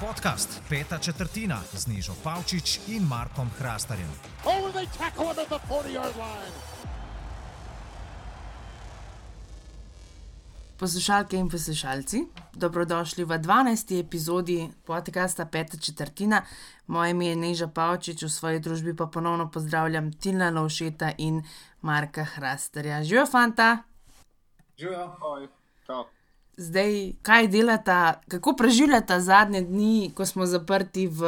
Podcast Peta četrtina z Nižo Pavčič in Markom Hrastarjem. Oh, they tackle him at the 40-yard line. Poslušalke in poslušalci, dobrodošli v 12. epizodi podcasta Peta četrtina. Moje ime je Neža Pavčič, v svoji družbi pa ponovno pozdravljam Tilna Lovšeta in Marka Hrastarja. Živijo, fanta! Živijo, oj, čau. Zdaj, kaj delata, kako preživljata zadnje dni, ko smo zaprti v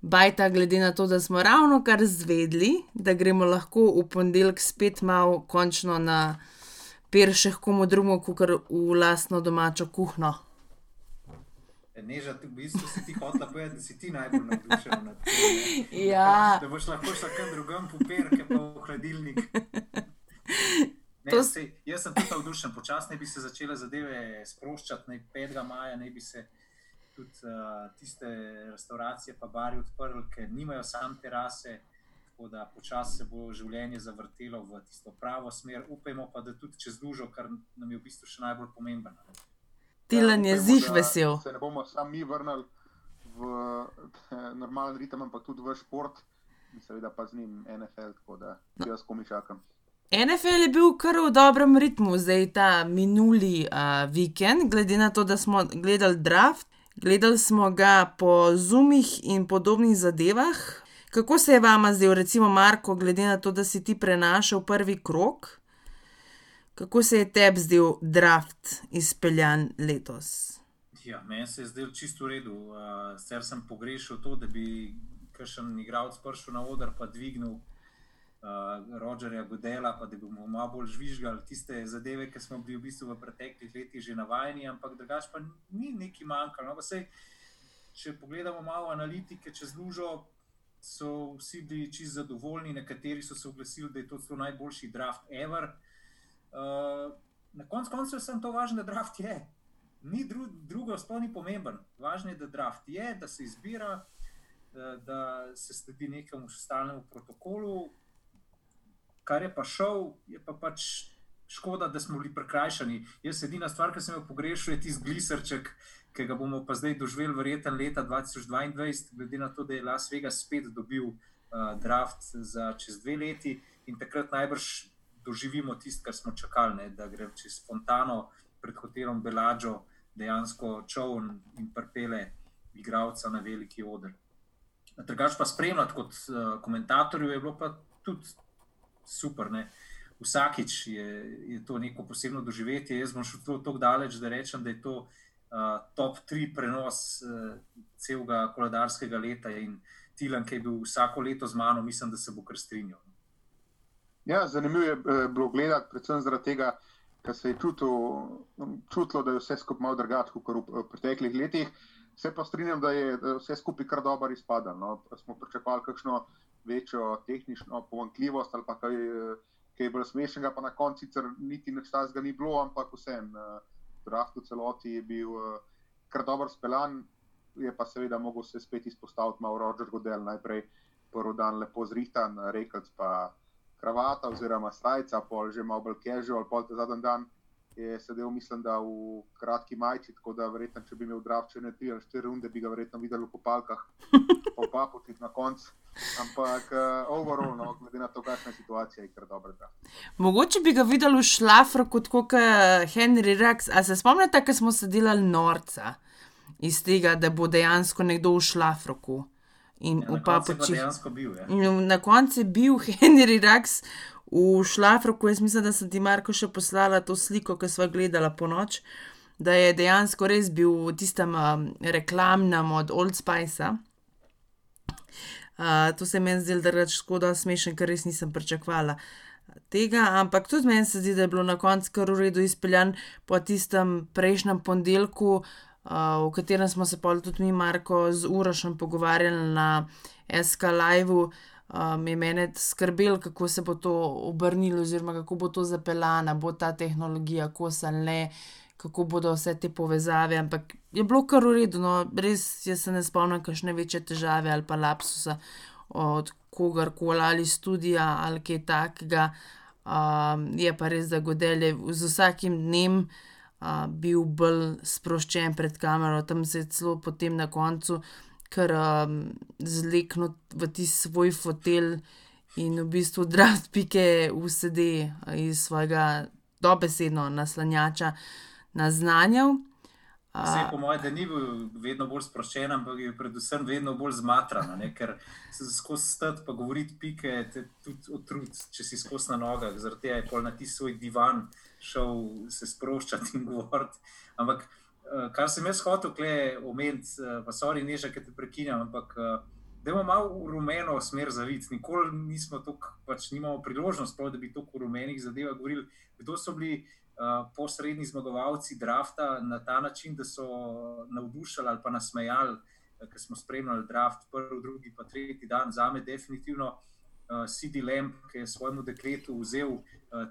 Bajta, glede na to, da smo ravno kar zvedli, da gremo lahko v ponedeljek spet malo končno na peršeh komu drugemu, kot v lastno domačo kuhno. Neža, ti v bistvu si ti hotela povedati, da si ti najbolj navdušen nad tem. Ja. Da boš lahko šla kam drugam po perke, pa v hladilnik. Ne, To sej, jaz sem tudi navdušen, počasno bi se začele zadeve sproščati, naj 5. maja naj bi se tudi uh, tiste restauracije pa bari odprli, ker nimajo sam terase, tako da počasi se bo življenje zavrtelo v tisto pravo smer. Upajmo pa, da tudi čez dužo, kar nam je v bistvu še najbolj pomembno. Tilan je Ja, upajmo, zih vesel. Se ne bomo sami vrnili v eh, normalen ritem, ampak tudi v šport in seveda pa z njim NFL, tako da No. jaz komi čakam. NFL je bil kar v dobrem ritmu, zdaj ta minuli uh, vikend, glede na to, da smo gledali draft. Gledali smo ga po zumih in podobnih zadevah. Kako se je vama zdel, recimo Marko, glede na to, da si ti prenašal prvi krok? Kako se je tebi zdel draft izpeljan letos? Ja, meni se je zdelo čisto v redu. Uh, Sicer sem pogrešal to, da bi kakšen igralec prišel na oder in dvignil uh, Rogerja Godela, pa da bi mu malo bolj žvižgali tiste zadeve, ki smo bili v bistvu v preteklih letih že navajeni, ampak drugače pa ni neki manjkalo. No, pa sej, če pogledamo malo analitike čez lužo, so vsi bili čisto zadovoljni, nekateri so se oglasili, da je to celo najboljši draft ever. Uh, na koncu koncev sem to važno, da draft je. Ni dru, drugo, sploh ni pomemben. Važno je, da draft je, da se izbira, da, da se sledi nekemu stalnemu protokolu. Kar je pa šel, je pa pač škoda, da smo bili prekrajšani. Jaz edina stvar, ki sem jo pogrešal, je tisti gliserček, ki ga bomo pa zdaj doživeli, verjetno leta 2022, glede na to, da je Las Vegas spet dobil uh, draft za čez dve leti in takrat najbrž doživimo tisto, kar smo čakali, ne, da gre čez spontano pred hotelom Belađo dejansko čovn in prpele igralca na veliki oder. Drugač pa spremljati kot uh, komentatorju je bilo pa tudi super. Ne. Vsakič je, je to neko posebno doživetje. Jaz bom šel tako daleč, da rečem, da je to uh, top 3 prenos uh, celega koledarskega leta in Tilan, ki je bil vsako leto z mano, mislim, da se bo kar strinjal. Ja, zanimivo je eh, bilo gledati, predvsem zaradi tega, ker se je čutil, čutilo, da je vse skupaj malo drugače kot v preteklih letih. Se pa strinjam, da je vse skupaj kar dobro izpadalo. No. Smo pričakovali kakšno večjo tehnično pomankljivost ali pa kaj, eh, kaj bolj smešnega, pa na koncu sicer niti nič tazga ni bilo, ampak vseeno, draft v celoti je bil eh, kar dobro speljan, je pa seveda mogel se spet izpostaviti malo Roger Godel, najprej prvi dan lepo zrihtan, rekelc pa kravata oziroma srajca, pol že malo bolj casual, pol ta zadnji dan je sedel, mislim, da v kratki majči, tako da verjetno, če bi imel draft še ne tri ali štiri runde, bi ga verjetno videl v kopalkah, pa paputih na koncu. Ampak uh, overall, no, glede na to, kakšna je situacija, je kar dobro. Da. Mogoče bi ga videli v šlafru kot kot Henry Rex. A se spomnite, ko smo se delali norca iz tega, da bo dejansko nekdo v šlafroku in Ja, v na koncu je pa papučih. dejansko bil. Ja. Na koncu je bil Henry Rex v šlafroku. Jaz mislim, da sem ti Marko še poslala to sliko, ki smo gledala po noč. Da je dejansko res bil v tistem um, reklamnem od Old Spice. Uh, to se meni zdi, da je škoda smešen, ker res nisem pričakovala tega, ampak tudi meni se zdi, da je bilo na koncu kar v redu izpeljan po tistem prejšnjem ponedeljku, uh, v katerem smo se pol tudi mi, Marko, z Urošem pogovarjali na SK Live. Um, je meni skrbel, kako se bo to obrnilo, oziroma kako bo to zapeljano, bo ta tehnologija kos ali ne, kako bodo vse te povezave. Ampak je bilo kar v redu, no, res jaz se ne spomnim, kakšne večje težave ali pa lapsusa od kogarkoli ali studija ali kaj takega. Um, je pa res, da godelje z vsakim dnem. uh, bil bolj sproščen pred kamero, tam se je celo potem na koncu kar um, zleknil v tisti svoj fotelj in v bistvu draft pike usede iz svojega dobesedno naslanjača naznanjal. Vse po mojem, da ni bil vedno bolj sproščen, ampak je predvsem vedno bolj zmatran, ne? ker se skozi stati pa govoriti pike, te tudi otrud, če si skozi na nogah, zaradi tega je pol na ti svoj divan šel se sproščati in govoriti. Ampak uh, kar sem jaz hotel omeniti, uh, pa so oni neža, ki te prekinjam, ampak uh, da imamo malo v rumeno smer zavid. Nikoli nismo tako, pač nimamo priložnost, prav, da bi to v rumenih zadevah govorili, kdo so bili posredni zmagovalci drafta na ta način, da so navdušali ali pa nasmejali, uh, ker smo spremljali draft prvi, drugi, pa tretji dan. Za me definitivno uh, CD Lamp, ki je svojemu dekletu vzel uh,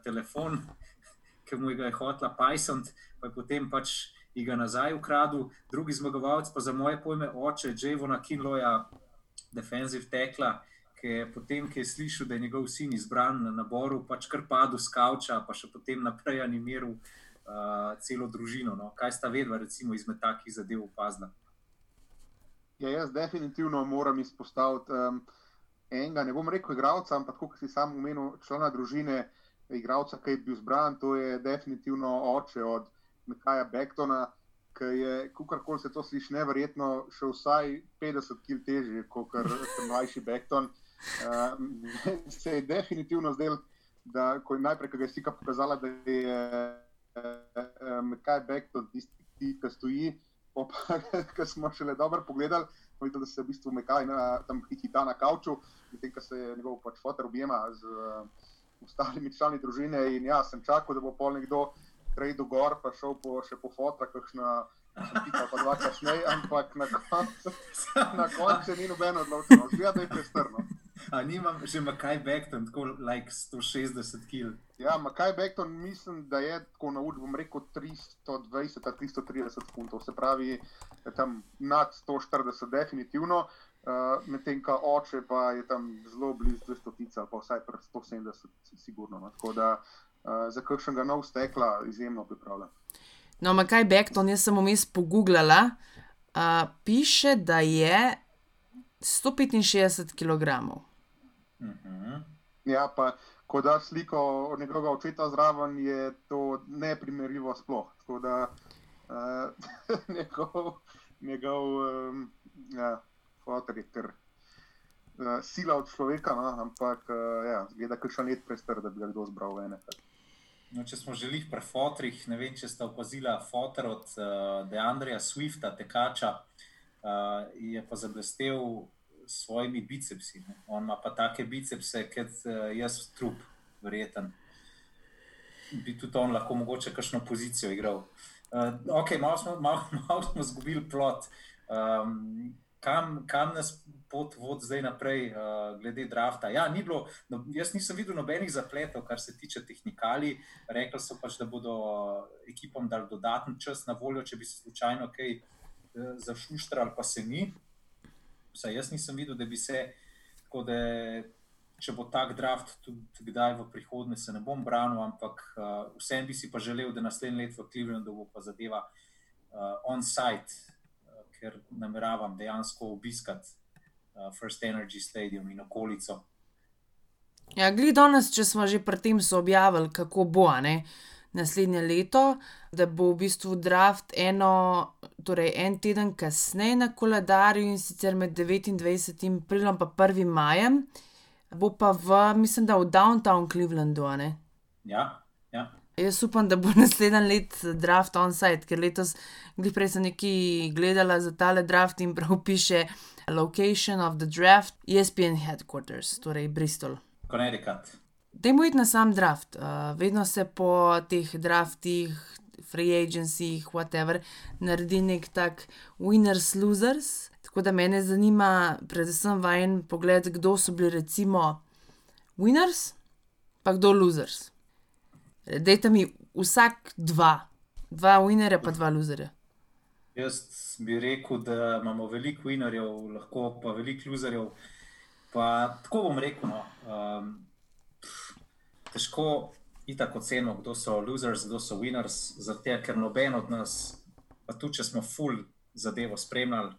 telefon, ki mu je hotla Python, pa je potem pač. Iga nazaj ukradel, drugi zmagovalec, pa za moje pojme, oče, Javona Kinloja, defensive tekla, ki je potem, ki je slišal, da je njegov sin izbran na naboru, pač kar padel z kavča, pa še potem naprej animiral uh, celo družino. No. Kaj sta vedva, recimo, izmed takih zadev opazila? Ja, jaz definitivno moram izpostaviti um, enega, ne bom rekel igralca, ampak kot si sam omenil, člana družine, igralca, ki je bil izbran, to je definitivno oče od Mikaja Bektona. Ki je, kako se to sliši, nevrjetno, še vsaj 50 kg težji kot mlajši Bekton. Uh, se je definitivno zdel, da ko je najprej, ki je slika pokazala, da je um, kaj Bekton tisti, ki stoji, pa ki smo šele dobro pogledali, videl, da se v bistvu Mekaj na, tam hita na kavču, medtem ko se njegov pač fotor objema z uh, ostalimi člani družine. In ja, sem čakal, da bo pol nekdo prejdel gor, pa šel po, še po fotra, kakšna. Pika, pa dva kasneje, ampak na koncu, na koncu ni nobeno odločeno, zgleda, da je prestrno. A nimam že Makaj Bekton, tako like 160 kg. Ja, Makaj Bekton mislim, da je tako na ur, bom rekel 320-330 funtov, se pravi tam nad 140, definitivno. Uh, Medtem, ko oče pa je tam zelo blizu 200 tica, pa vsaj 170, sigurno. No. Tako da uh, za kakšnega nov stekla izjemno pripravlja. No, Makaj Bekton, jaz sem vmes pogooglala, uh, piše, da je 165 kg. -huh. Ja, pa ko da sliko njegovega očeta zraven, je to neprimerljivo sploh. Tako da uh, njegov, njegov um, ja, fotor je uh, sila od človeka, no? ampak uh, ja, gleda, kar še let prestar, da bi ga kdo zbral v ene. No, če smo želeli pri fotorjih, ne vem, če ste opazili fotor od uh, Deandreja Swifta, tekača, uh, je pa zablestev svojimi bicepsi. Ne. On ima pa take bicepse, kot uh, jaz, trup, verjeten. Bi tudi on lahko mogoče kakšno pozicijo igral. Uh, ok, malo smo, malo, malo smo zgubili plot. Um, kam, kam nas pot vodi zdaj naprej, uh, glede drafta? Ja, ni bilo, no, jaz nisem videl nobenih zapletov, kar se tiče tehnikali. Rekli so pač, da bodo ekipom dali dodatni čas na voljo, če bi se slučajno kaj uh, zašuštrali, pa se ni. Vsaj jaz nisem videl, da bi se, da, če bo tak draft tudi kdaj v prihodnje, se ne bom branil, ampak uh, vsem bi si pa želel, da naslednje leto v Clevelandu bo pa zadeva uh, on-site, uh, ker nameravam dejansko obiskati uh, First Energy Stadium in okolico. Ja, glede danes, če smo že pri tem so objavili, kako bo, ne. Naslednje leto, da bo v bistvu draft eno, torej en teden kasneje na koledarju in sicer med 29. aprilom in 1. majem, bo pa v, mislim, da v downtown Clevelandu. Ja, ja. Jaz upam, da bo naslednji let draft on-site, ker letos, glej, prej sem nekaj gledala za tale draft in prav piše location of the draft, ESPN headquarters, torej Bristol. Connecticut. Dajmo iti na sam draft. Uh, vedno se po teh draftih, free agencyjih, whatever, naredi nek tak winners, losers. Tako da me zanima, predvsem vajen pogled, kdo so bili recimo winners, pa kdo losers. Dajte mi vsak dva, dva winnerja, pa dva loserja. Jaz bi rekel, da imamo veliko winnerjev, lahko pa veliko loserjev. Pa tako bom rekel. No, um, težko, itak ocenimo, kdo so losers, kdo so winners, zato ker noben od nas, pa tudi če smo full zadevo spremljali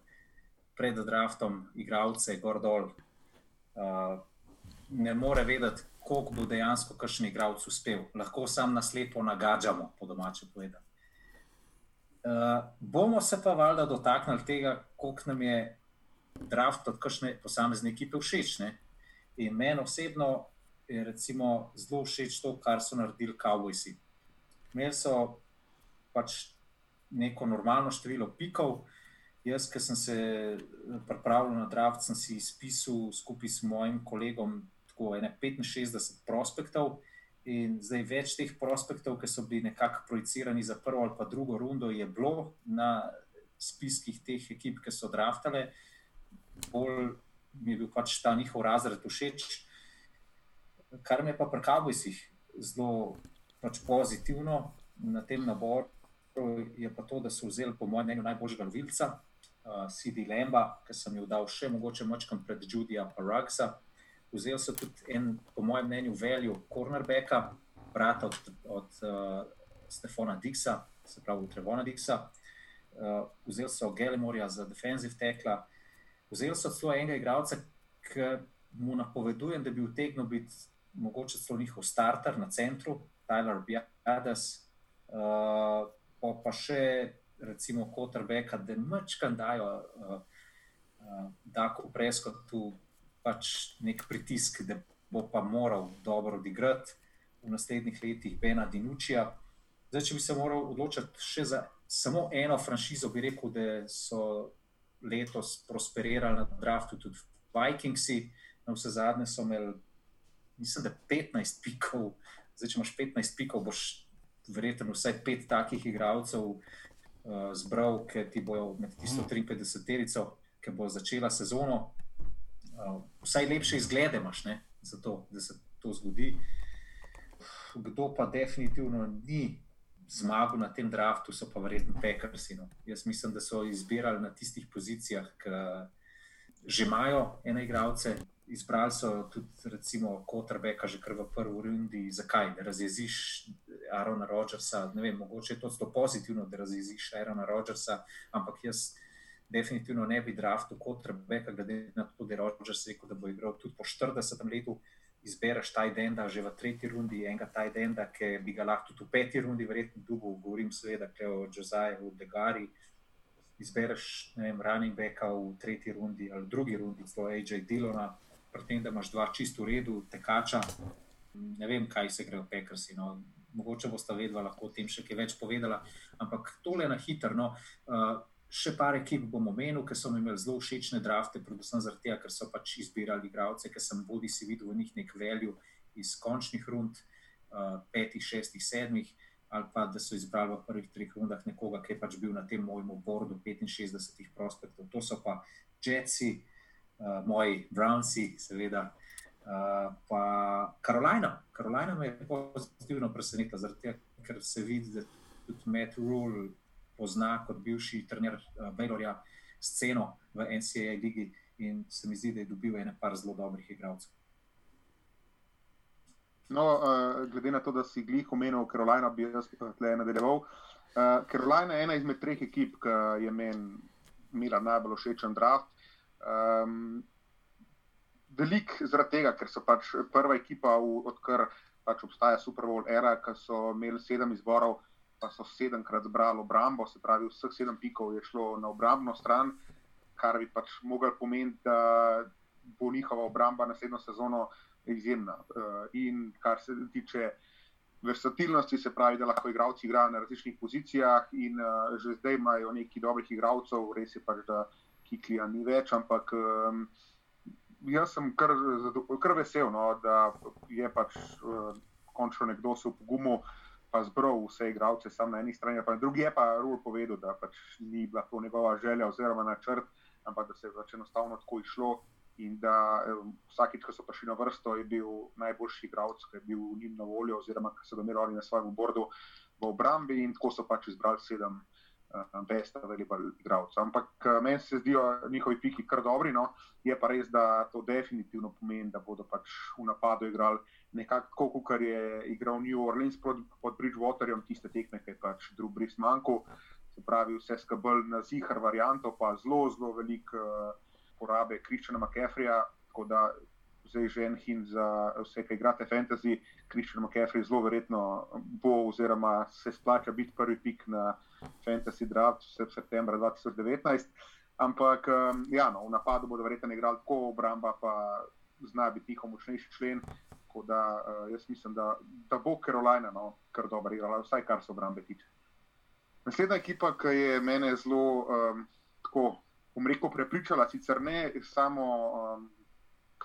pred draftom, igralce, gor dol, uh, ne more vedeti, koliko bo dejansko kakšen igralec uspel. Lahko sam naslepo nagađamo, po domače povedano. Uh, bomo se pa valjda dotaknili tega, koliko nam je draft od kakšne posamezne ekipe všeč. Ne? In meni osebno je recimo zelo všeč to, kar so naredili Cowboysi. Imeli so pač neko normalno število pikov. Jaz, ki sem se pripravljal na draft, sem si izpisal skupaj s mojim kolegom tako 65 prospektov. In zdaj več teh prospektov, ki so bili nekako projicirani za prvo ali pa drugo rundo, je bilo na spiskih teh ekip, ki so draftale. Bolj mi je bil pač ta njihov razred všeč. Kar me pa pri Kabojsih zelo pač pozitivno na tem naboru, je pa to, da so vzeli, po mojem mnenju, najboljšega novilca, uh, CD Lemba, ki sem jih dal še mogoče močkam pred Judija Paragsa. Vzeli so tudi en, po mojem mnenju, veljo cornerbacka, brata od, od uh, Stefana Dixa, se pravi Trevona Dixa. Uh, vzeli so Gelimorja za defensive tackle, vzeli so celo enega igralca, ki mu napovedujem, da bi utegnil biti mogoče celo njihov starter na centru, Tyler Biadas, uh, pa, pa še recimo Kotrbeka, da mečkam dajo, uh, uh, da ko presko tu pač nek pritisk, da bo pa moral dobro odigrati v naslednjih letih Bena Dinučija. Zdaj, če bi se moral odločiti še za samo eno franšizo, bi rekel, da so letos prosperirali na draftu tudi Vikingsi, na vse zadnje so imeli mislim, da 15 pikov. Zdaj, če imaš 15 pikov, boš verjetno vsaj pet takih igralcev uh, zbral, ki ti bojo med tisto 53 terico, ki bo začela sezono. Uh, vsaj lepše izglede imaš, ne, zato, da se to zgodi. Kdo pa definitivno ni zmagal na tem draftu, so pa verjetno Pekarsi. No. Jaz mislim, da so izbirali na tistih pozicijah, ki že imajo ene igralce, izbrali so tudi, recimo, Kotrbeka, že kar v prvi rundi. Zakaj? Da razjeziš Arona Rodžersa. Ne vem, mogoče je to zelo pozitivno, da razjeziš Arona Rodžersa, ampak jaz definitivno ne bi draftu Kotrbeka, glede na to, da je Rodžers rekel, da bo igral tudi po 40 letu. Izbereš taj den, da že v tretji rundi, enega taj den, ki bi ga lahko tudi v peti rundi, verjetno dugo, govorim seveda o Jozaju, Degari. Izbereš, ne vem, running backa v tretji rundi ali drugi rundi, zelo AJ Dillona, pri tem, da imaš dva čisto v redu, tekača. Ne vem, kaj se gre v Pekrsi. No. Mogoče boste vedela, lahko o tem še kaj več povedala. Ampak tole na hitro. No. Uh, še par ekip bom omenil, ki so imeli zelo všečne drafte, predvsem zaradi tega, ker so pač izbirali igralce, ki sem bodi si videl v njih nek velju iz končnih rund, uh, petih, šestih, sedmih. Ali pa da so izbrali v prvih treh rundah nekoga, ki je pač bil na tem mojem bordu 65 prospektov. To so pa Jetsi, uh, uh, moji Brownsi, seveda. Uh, pa Karolina, Karolina me je pozitivno presenetila, ker se vidi, da tudi Matt Rule pozna kot bivši trener uh, Baylorja sceno v NCAA ligi in se mi zdi, da je dobil ene par zelo dobrih igralcev. No, uh, glede na to, da si glih omenil Karolina, bi jaz tukaj nadaljeval. Karolina uh, je ena izmed treh ekip, ki je meni imela najbolj všečen draft. Um, velik zaradi tega, ker so pač prva ekipa, odkar pač obstaja Super Bowl era, ki so imeli sedem izborov, pa so sedemkrat zbrali obrambo, se pravi, vseh sedem pikov je šlo na obrambno stran, kar bi pač mogel pomeniti, da bo njihova obramba naslednjo sezono izjemna. Uh, in kar se tiče. Versatilnosti se pravi, da lahko igravci igrajo na različnih pozicijah, in uh, že zdaj imajo nekaj dobrih igralcev, res je pač, da Kiklija ni več, ampak um, jaz sem kar, kar vesel, no, da je pač uh, končno nekdo se upogumil. Pa zbral vse igralce, samo na eni strani, pa na drugi je pa Rul povedal, da pač ni bila to njegova želja oziroma načrt, ampak da se je pač enostavno tako išlo. In da vsakič, ko so prišli na vrsto, je bil najboljši igralec, ki je bil njim na voljo, oziroma ki so ga imeli na svojem bordu v obrambi, in tako so pač izbrali sedem best available igralca. Ampak uh, meni se zdijo njihovi piki kar dobri, no? je pa res, da to definitivno pomeni, da bodo pač v napadu igrali nekako, kot je igral New Orleans pod, pod Bridgewaterjem, tiste tekme, ki je pač drug bris manjko. Se pravi, vse skrbel na zihar varianto, pa zelo, zelo veliko uh, porabe Kriščana McCaffreya, tako da zdaj že en hin za vse, ki igrate fantasy, Kriščan McCaffrey zelo verjetno bo, oziroma se splača biti prvi pik na fantasy draft vse v septembra 2019. Ampak um, ja, no, v napadu bodo verjetno igrali tako, obramba pa zna biti njihov močnejši člen. Da, uh, jaz mislim, da, da bo Carolina no, kar dobro igrala, vsaj kar se obrambe tiče. Naslednja ekipa, ki je mene zelo um, tako, bom rekel, prepričala, sicer ne samo um,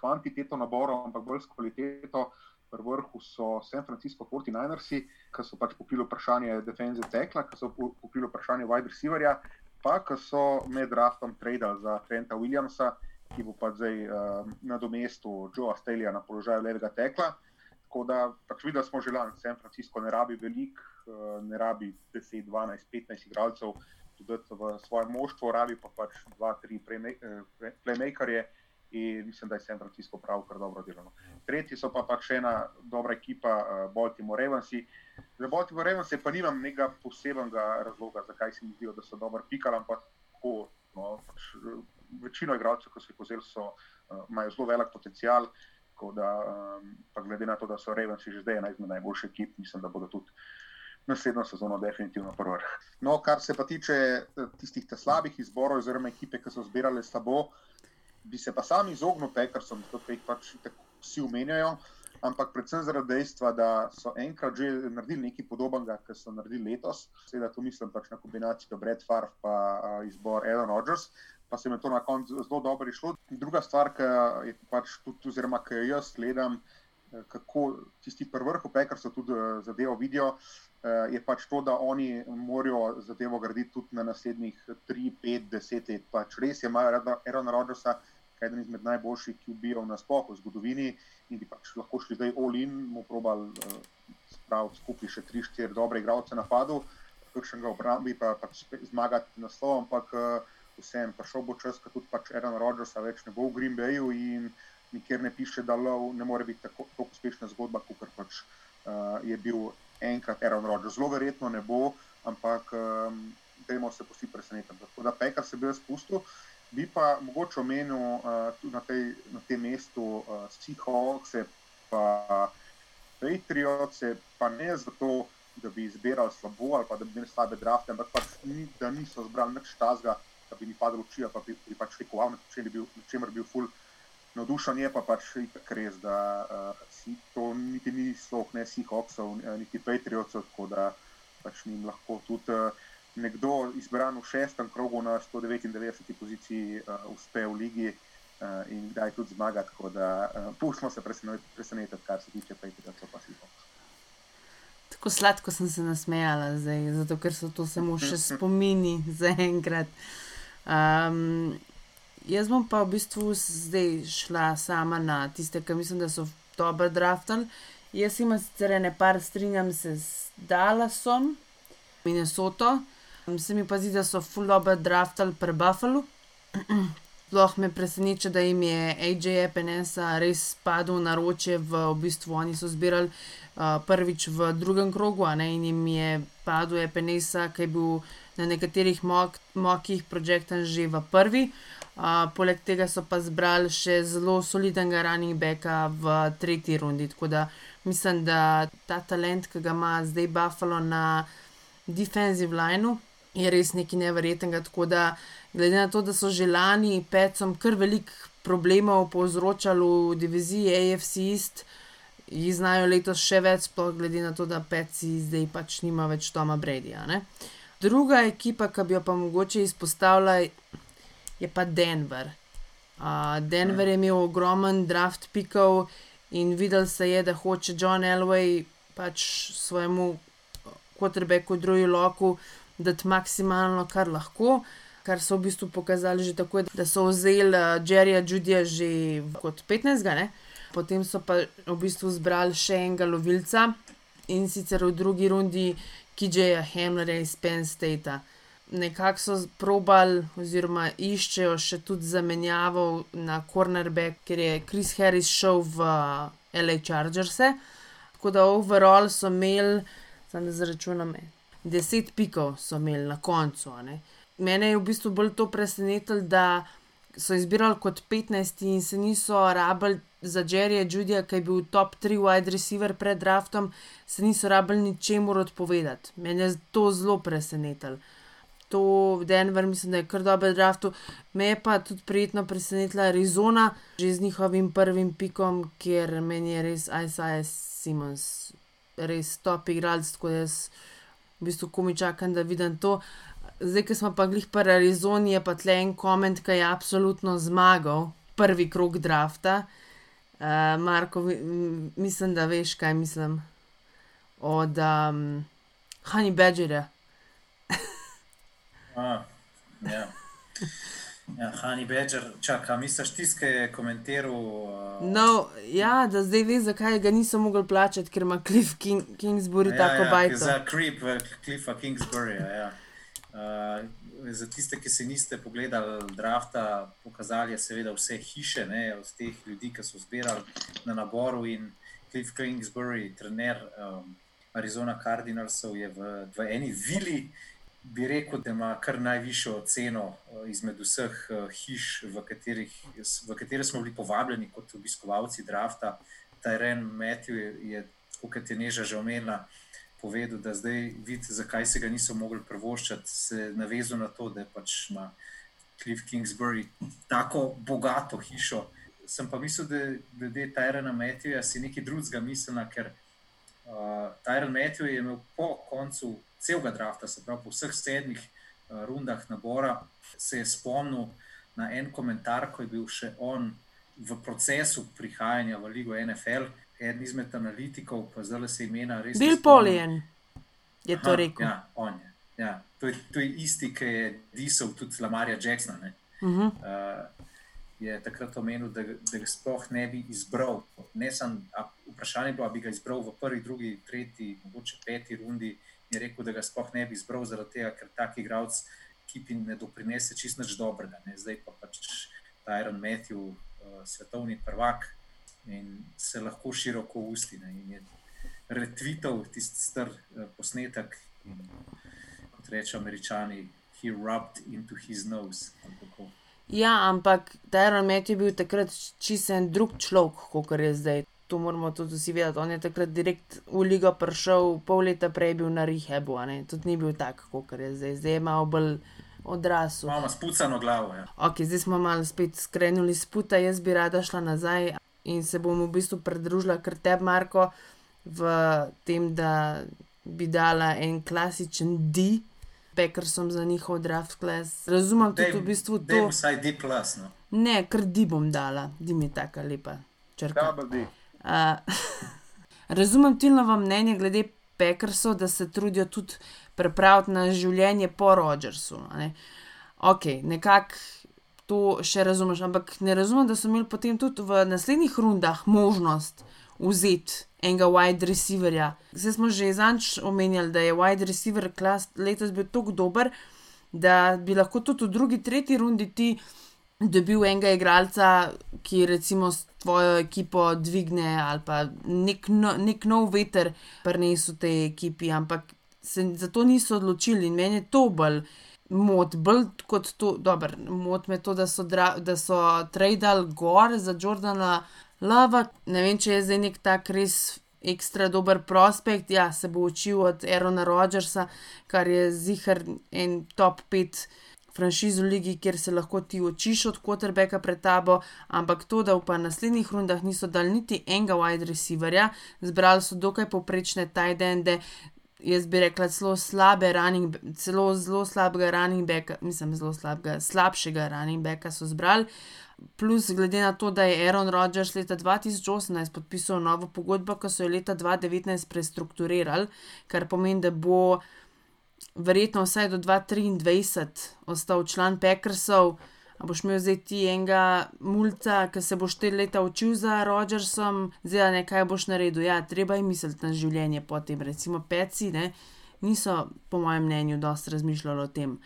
kvantiteto naborov, ampak bolj s kvaliteto. V vrhu so San Francisco 49ersi, ki so pač popili vprašanje defensive tekla, ki so popili vprašanje wide receiverja, pa ki so med draftom tradili za Trenta Williamsa, ki bo pa zdaj uh, na domestu Joea Stelija na položaju levega tekla. Tako da pač videli smo že lani, San Francisco ne rabi veliko, uh, ne rabi 10, 12, 15 igralcev, tudi v svojem moštvu, rabi pa pač 2, 3 playmakerje. In mislim, da je San Francisco prav kar dobro delano. Tretji so pa pač ena dobra ekipa, uh, Baltimore Ravens. Za Baltimore Ravens pa nimam nekega posebnega razloga, zakaj se mi zdijo, da so dobro pikali, ampak tako. No, pač, uh, večino igralcev, ki so jih vzeli, so, uh, imajo zelo velik potencial. Da, um, glede na to, da so Ravens že zdaj ena izmed najboljših ekip, mislim, da bodo tudi naslednjo sezono definitivno prvi. No, kar se pa tiče tistih slabih izborov, oziroma ekipe, ki so zbirale slabo, uh, bi se pa sam izognil pekarsom, zato jih pač vsi umenjajo. Ampak predvsem zaradi dejstva, da so enkrat že naredili nekaj podobnega, kar so naredili letos. Seveda, tu mislim pač na kombinacijo Brad Farf in uh, izbor Aaron Rodgers, pa se mi to na koncu zelo dobro išlo. Druga stvar, ki je pač tudi, oziroma ki jo jaz gledam, kako tisti prvi vrh, pekar so tudi zadevo vidijo, je pač to, da oni morajo zadevo graditi tudi na naslednjih 3, 5, 10 let. Pač res je, imajo Aaron Rodgersa, eden izmed najboljših, ki ubijajo na spohu v zgodovini in bi pač lahko šli zdaj all-in, mu probal uh, spraviti skupaj še 3-4 dobre igralce na padu, kakšnega obrambi pa pač zmagati na slovo, ampak uh, vsem prišel bo čas, ko tudi pač Aaron Rodgersa več ne bo v Green Bayu in nikjer ne piše, da lov ne more biti tako, tako uspešna zgodba, kot pač uh, je bil enkrat Aaron Rodgers. Zelo verjetno ne bo, ampak um, dajmo se posti presenetiti. Tako da pekar se bi jaz spustil. Bi pa mogoče omenil uh, na, tej, na tem mestu uh, Seahawks, pa Patriots, pa ne zato, da bi izbirali slabo ali da bi imeli slabe drafte, ampak pač ni, da niso zbrali nič tazga, da bi mi padlo oči, pa bi, bi pač rekel, na čem bi bil, bil full navdušen, je pa pač res, da uh, si to niti ni sloh, ne Seahawksov, niti Patriotsov, tako da pač njim lahko tudi. Uh, Nekdo izbran v šestem krogu na 199. poziciji uh, uspe v ligi uh, in da je tudi zmaga. Tako da uh, pustimo se presenetiti, kar se tiče Patriotsov pa Seahawks. Tako sladko sem se nasmejala, zdaj, zato ker so to samo še spomini za enkrat. Um, Jaz bom pa v bistvu zdaj šla sama na tiste, ki mislim, da so dobro draftali. Jaz imam sicer ne par, strinjam se z Dallasom, Minnesoto, se mi pa zdi, da so full dobro draftali pri Buffalo. Sploh me preseneča, da jim je AJ Penesa res padel na roče, v, v bistvu oni so zbirali uh, prvič v drugem krogu, ne, in jim je padel Penesa, ki je bil na nekaterih mokih projektih že v prvi. Uh, poleg tega so pa zbrali še zelo solidnega running backa v tretji rundi. Tako da mislim, da ta talent, ki ga ima zdaj Buffalo na defensive lineu, je res nekaj nevrjetnega. Tako da, glede na to, da so že lani pecom kar velik problemov povzročali v diviziji AFC East, jih znajo letos še več, sploh glede na to, da peci zdaj pač nima več Toma Bredija. Druga ekipa, ki bi jo pa mogoče izpostavila, je pa Denver. Uh, Denver je imel ogromen draft pikov in videl se je, da hoče John Elway pač svojemu kotrebeku, drugi loku, dati maksimalno, kar lahko. Kar so v bistvu pokazali že tako, da so vzeli uh, Jerryja Judija že kot 15. Ne? Potem so pa v bistvu zbrali še enega lovilca in sicer v drugi rundi, ki je Hamlerja iz Penn State. -a nekako so probali, oziroma iščejo še tudi zamenjavo na cornerback, ker je Chris Harris šel v LA Chargers. -e. Tako da overall so imeli, zdaj ne zračunam, deset pikov so imeli na koncu. Mene je v bistvu bolj to presenetilo, da so izbirali kot 15 in se niso rabili za Jerryja Judija, ki je bil top 3 wide receiver pred draftom, se niso rabili ničemur odpovedati. Mene je to zelo presenetilo. To Denver, mislim, da je kar dober draft. Me je pa tudi prijetno presenetila Arizona, že z njihovim prvim pikom, ker meni je res Isaiah Simons, res top igralec, tako da jaz v bistvu komi čakam, da vidim to. Zdaj, ki smo pa glih pri Arizoni, je pa tle en koment, ki je absolutno zmagal, prvi krok drafta. Uh, Marko, mislim, da veš, kaj mislim. Od um, Honey Badgerja. A, ja. Ja, Hani Badger, čakaj, misliš tisti, ki je komentiral? Uh, No, ja, da zdaj veš, zakaj ga niso mogli plačati, ker ima Cliff King, Kingsbury tako ja, bajto. Za Creep, eh, Cliffa Kingsburyja. Ja. Uh, za tiste, ki si niste pogledali drafta, pokazali je seveda vse hiše ne, od teh ljudi, ki so zbirali na naboru. In Cliff Kingsbury, trener um, Arizona Cardinalsov, je v, v eni vili. Bi rekel, da ima kar najvišjo ceno uh, izmed vseh uh, hiš, v, katerih, v katere smo bili povabljeni kot obiskovalci drafta. Tyren Matthew je, je kot je Neža že omenila, povedal, da zdaj vidi, zakaj se ga niso mogli privoščiti, se navezal na to, da pač ima Cliff Kingsbury tako bogato hišo. Sem pa mislil, da glede Tyrena Matthewa si nekaj drugega mislila, ker uh, Tyren Matthew je imel po koncu celega drafta, se pravi po vseh sedmih uh, rundah nabora, se je spomnil na en komentar, ko je bil še on v procesu prihajanja v Ligo NFL, eden izmed analitikov, pa zdaj se imena res. spomnim. Polian je to Aha, rekel. Ja, on je. Ja, to, je, to je isti, ki je disal tudi Lamarja Jacksona. Uh -huh. Uh, je takrat omenil, da, da ga sploh ne bi izbral. Ne sam, a, vprašanje je bilo, ali bi ga izbral v prvi, drugi, tretji, mogoče peti rundi. Je rekel, da ga sploh ne bi izbral zaradi tega, ker tak igralec ekipi ne doprinese čist nič dobrega. Ne? Zdaj pa pač Tyron Matthew, uh, svetovni prvak in se lahko široko usti. Ne? In je retvital tisti star uh, posnetek in kot rečejo američani, he rubbed into his nose. kako. Ja, ampak Tyron Met je bil takrat čisto en drug človek, kot je zdaj. To moramo tudi vsi vedeti. On je takrat direkt v ligo prišel, pol leta prej bil na rehabu, tudi ni bil tak, kot je zdaj. Zdaj je malo bolj odrasel. Imamo spucano glavo. Ja. Ok, zdaj smo malo spet skrenuli s puta, jaz bi rada šla nazaj in se bom v bistvu pridružila kar tebi, Marko, v tem, da bi dala en klasičen D. Packersom za njihov draft class. Razumem tudi v bistvu Dej to. vsaj D. Plus, no. Ne, kar di bom dala, di mi je taka lepa črka. Uh, razumem Tilnovo mnenje glede Packersov, da se trudijo tudi pripraviti na življenje po Rogersu. Ne? Ok, nekako to še razumeš, ampak ne razumem, da so imeli potem tudi v naslednjih rundah možnost vzeti enega wide receiverja. Zdaj smo že zanč omenjali, da je wide receiver klas letos bil tako dober, da bi lahko tudi v drugi, tretji rundi ti dobil enega igralca, ki recimo s tvojo ekipo dvigne ali pa nek, no, nek nov veter prinesel tej ekipi, ampak se za to niso odločili in meni je to bolj. Mot, bolj kot to, dobro, mot me to, da so, dra, da so tradali gor za Jordana Lava. Ne vem, če je zdaj nek tak res ekstra dober prospekt. Ja, se bo učil od Aerona Rodgersa, kar je zihar en top 5 franšiz v ligi, kjer se lahko ti učiš od quarterbacka pred tabo, ampak to, da v pa naslednjih rundah niso dali niti enega wide receiverja, zbrali so dokaj poprečne tight ende. Jaz bi rekla, celo slabe running, celo zelo slabega running backa, mislim, zelo slabega, slabšega running backa so zbrali. Plus, glede na to, da je Aaron Rodgers leta 2018 podpisal novo pogodbo, ko so jo leta 2019 prestrukturirali, kar pomeni, da bo verjetno vsaj do 2023 ostal član Packersov. A boš imel zdaj ti enega mulca, ki se bo štiri leta učil za Rodgersom, zdaj ne kaj boš naredil. Ja, treba je misliti na življenje potem, recimo peci, ne. niso, po mojem mnenju, dosti razmišljali o tem.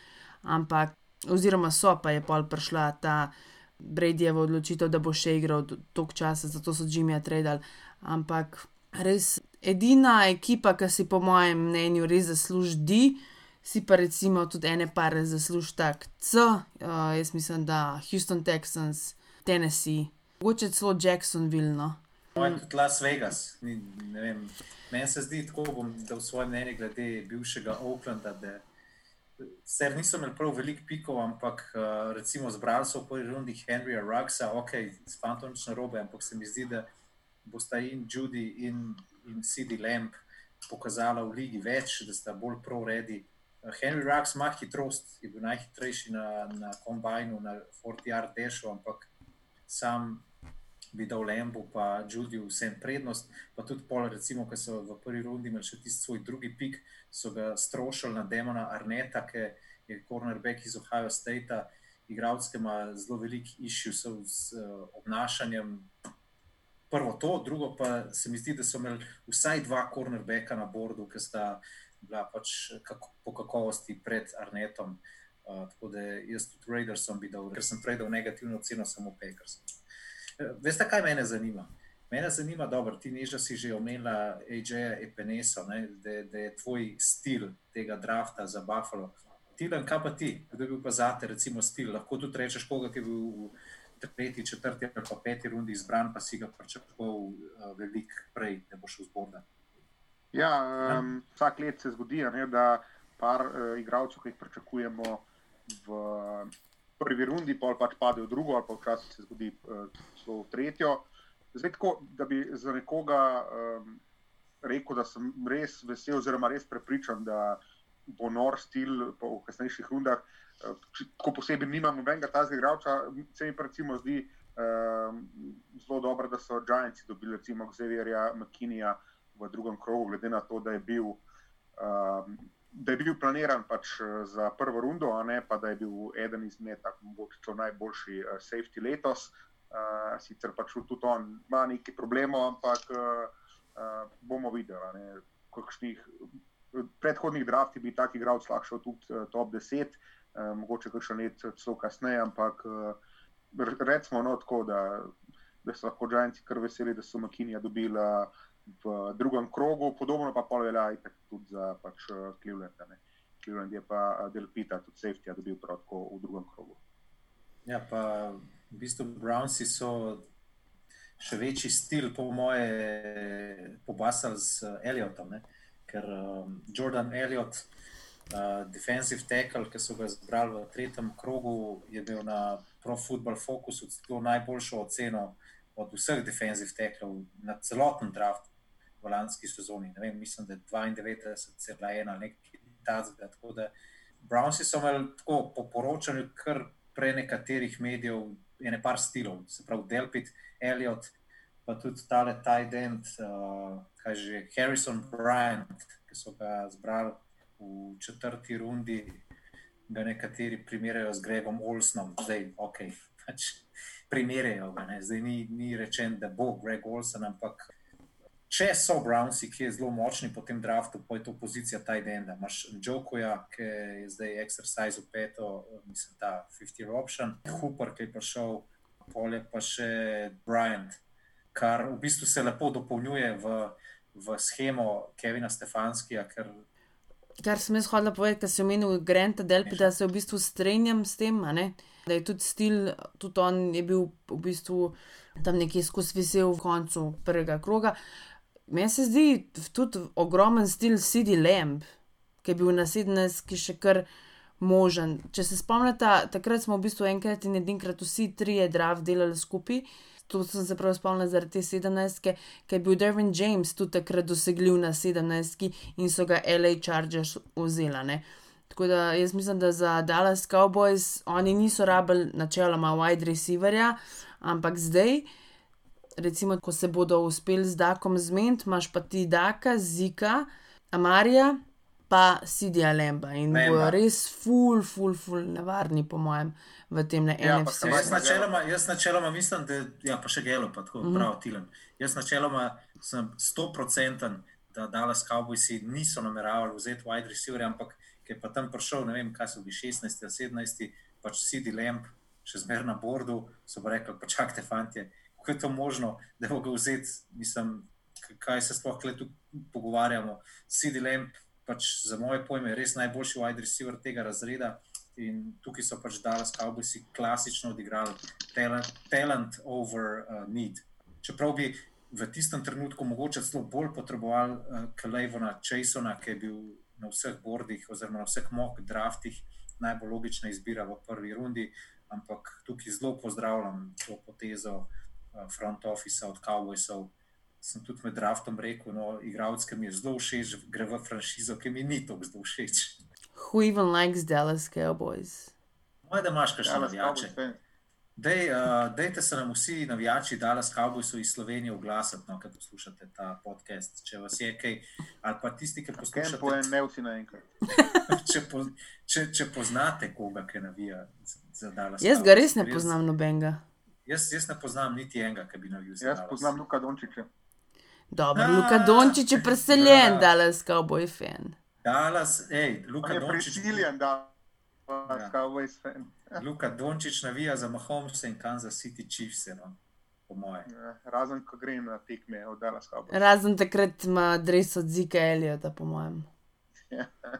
Ampak, oziroma so pa je pol prišla ta Bradyjeva odločitev, da bo še igral toliko časa, zato so Jimmyja tradili. Ampak res edina ekipa, ki si po mojem mnenju res zasluži, si pa recimo tudi ene pare zasluži tak C, uh, jaz mislim, da Houston Texans, Tennessee, mogoče celo Jacksonville. No. Moj tudi Las Vegas. Ni, Meni se zdi tako, bom dal svoje mnenje glede bivšega Oaklanda. Ser niso imeli prav veliko pikov, ampak uh, recimo zbrali so v prvi rundi Henryja Ruggsa, ok, s fantomično robe, ampak se mi zdi, da bosta in Judy in, in CD Lamp pokazala v ligi več, da sta bolj pro-redi. Uh, Henry Ruggs ima hitrost, je bil najhitrejši na, na kombajnu, na 40-yard dashu, ampak sam bi dal Lembu, pa Judiju vsem prednost. Pa tudi pol, recimo, ki so v prvi rundi imeli še tisti svoj drugi pik, so ga strošili na Demona Arneta, ki je cornerback iz Ohio State, igralec, ki ima zelo velik išil z uh, obnašanjem. Prvo to, drugo pa se mi zdi, da so imeli vsaj dva cornerbacka na bordu, ki sta bila pač kako, po kakovosti pred Arnetom. Uh, tako da jaz tudi Raidersom bi dal, ker sem prej dal negativno ceno samo Pakersom. Veste, kaj me zanima? Mene zanima, da ti niža si že omenila AJ-ja Epeneso, da, da je tvoj stil tega drafta za Buffalo. Tilan, kaj pa ti, kdo je bil pa za te, recimo, stil? Lahko tudi rečeš, koga je bil v tretji, četrti ali pa peti rundi izbran, pa si ga pričakoval uh, veliko prej, da boš v zborda. Ja, um, vsak let se zgodi, ne, da par uh, igralcev, ki jih pričakujemo v prvi rundi, pa pač pade v drugo, ali pa včasih se zgodi uh, v tretjo. Zdaj, tako, da bi za nekoga um, rekel, da sem res vesel, oziroma res prepričan, da bo nor stil v kasnejših rundah. Uh, tako posebej nimam nobenega tazga igralca, se mi pa recimo zdi um, zelo dobro, da so Giantsi dobili recimo Xavierja McKinneyja v drugem krogu, glede na to, da je bil. Um, da je bil planiran pač eh, za prvo rundo, ne pa da je bil eden izmed najboljših uh, safety letos. Uh, sicer pač tudi on ima nekaj problemov, ampak uh, uh, bomo videli. Kakšnih predhodnih draftih bi tak igralec lahko šel tudi uh, top 10, uh, mogoče še nekaj celo kasneje, ampak uh, recimo no, tako, da, da so lahko Džajnci kar veseli, da so Makinija dobili. Uh, v drugem krogu, podobno pa velja tudi za pač, uh, Cleveland. Ne. Cleveland je pa uh, del Pita, tudi Safety, da bi bil prav tako v drugem krogu. Ja, pa v bistvu Brownsi so še večji stil, po moje, pobasali z uh, Elliotom, ne. ker um, Jordan Elliot, uh, defensive tackle, ki so ga zbrali v tretjem krogu, je bil na Pro Football Focusu najboljšo oceno. Od vseh defensive teklov na celotnem draftu, lanski sezoni. Vem, mislim, da je 92,1 ali nekaj takega. Tako da Brownsi so imeli tako po poročanju kar pre nekaterih medijev ene par stilov, se pravi Delpit, Elliot, pa tudi tale Tident, uh, kaj že Harrison Bryant, ki so ga zbrali v četrti rundi, da nekateri primerjajo z Gregom Olsonom, zdaj ok. Pač primerjajo ga, ne? zdaj ni, ni rečen, da bo Greg Olson, ampak če so Brownsi, ki je zelo močni po tem draftu, pa je to pozicija ta idenda. Imáš Džokoja, ki je zdaj exercise v peto, mislim, ta 50 option, Hooper, ki je prišel, polje pa še Bryant, kar v bistvu se lepo dopolnjuje v, v schemo Kevina Stefanskija. Kar sem jaz hodila povedati, ker si omenil Granta Delpi, da se v bistvu strenjam s tem, da je tudi stil, tudi on je bil v bistvu tam nekje skozi vesel v koncu prvega kroga. Meni se zdi tudi ogromen stil CD Lamb, ki je bil na 17, ki še kar možen. Če se spomnite, takrat smo v bistvu enkrat in edinkrat vsi trije draft delali skupaj. To sem se prav spomnil zaradi te 17, ki je bil Dervin James tudi takrat dosegljiv na 17 in so ga LA Chargers vzeli. Tako da jaz mislim, da za Dallas Cowboys oni niso rabili načeloma wide receiverja, ampak zdaj recimo, ko se bodo uspeli z Dakom zmeniti, imaš pa ti Daka, Zika, Amarija, pa Sidija Lemba in bojo res ful, ful, ful, nevarni, po mojem, v tem ne enem svetu. Jaz načeloma, jaz načeloma mislim, da ja, pa še gelo, pa tako mhm. -huh. prav Tilen. Jaz načeloma sem stoprocenten. da Dallas Cowboysi niso nameravali vzeti wide receiverja, ampak je pa tam prišel, ne vem, kaj so bili 16 ali 17, pač CD Lamp, še zmer na bordu, so pa rekli, počakajte, fanti, kako je to možno, da bo ga vzeti, mislim, kaj se sploh tu pogovarjamo. CD Lamp, pač za moje pojme, je res najboljši wide receiver tega razreda. In tukaj so pač Dallas Cowboysi klasično odigrali talent, talent over uh, need. Čeprav bi v tistem trenutku mogoče celo bolj potrebovali uh, Kalejvona Chasona, ki je bil na vseh bordih, oziroma na vseh mock draftih, najbolj logična izbira v prvi rundi. Ampak tukaj zelo pozdravljam to potezo uh, front officea od Cowboysov. Sem tudi med draftom rekel, no, igralec, ki mi je zelo všeč, gre v franšizo, ki mi ni tako zelo všeč. Who even likes Dallas Cowboys? Moje, da imaš kaj še navijače. Dej, uh, dejte se nam vsi navijači Dallas Cowboysov iz Slovenije oglasiti, no, ki poslušate ta podcast. Če vas je kaj, ali pa tisti, ki poslušate. Tempo je ne vsi naenkrat. če, po, če, če poznate koga, ki navija za Dallas. Jaz ga res ne poznam nobenega. Jaz, jaz ne poznam niti enega, ki bi navijal za Jaz poznam Luka Dončiča. Dobro, A, Luka Dončić je preseljen, da. Dallas Cowboy fan. Dallas, hej, On Luka je Dončić. prisiljen, da Ja. je Cowboys fan. Luka Dončić navija za Mahomesa in Kansas City Chiefs, no, po moje. Ja, Razen, ko grem na tekme od Dallas Cowboys. Razen takrat ima adres od Zika Eliota, po mojem. Ja.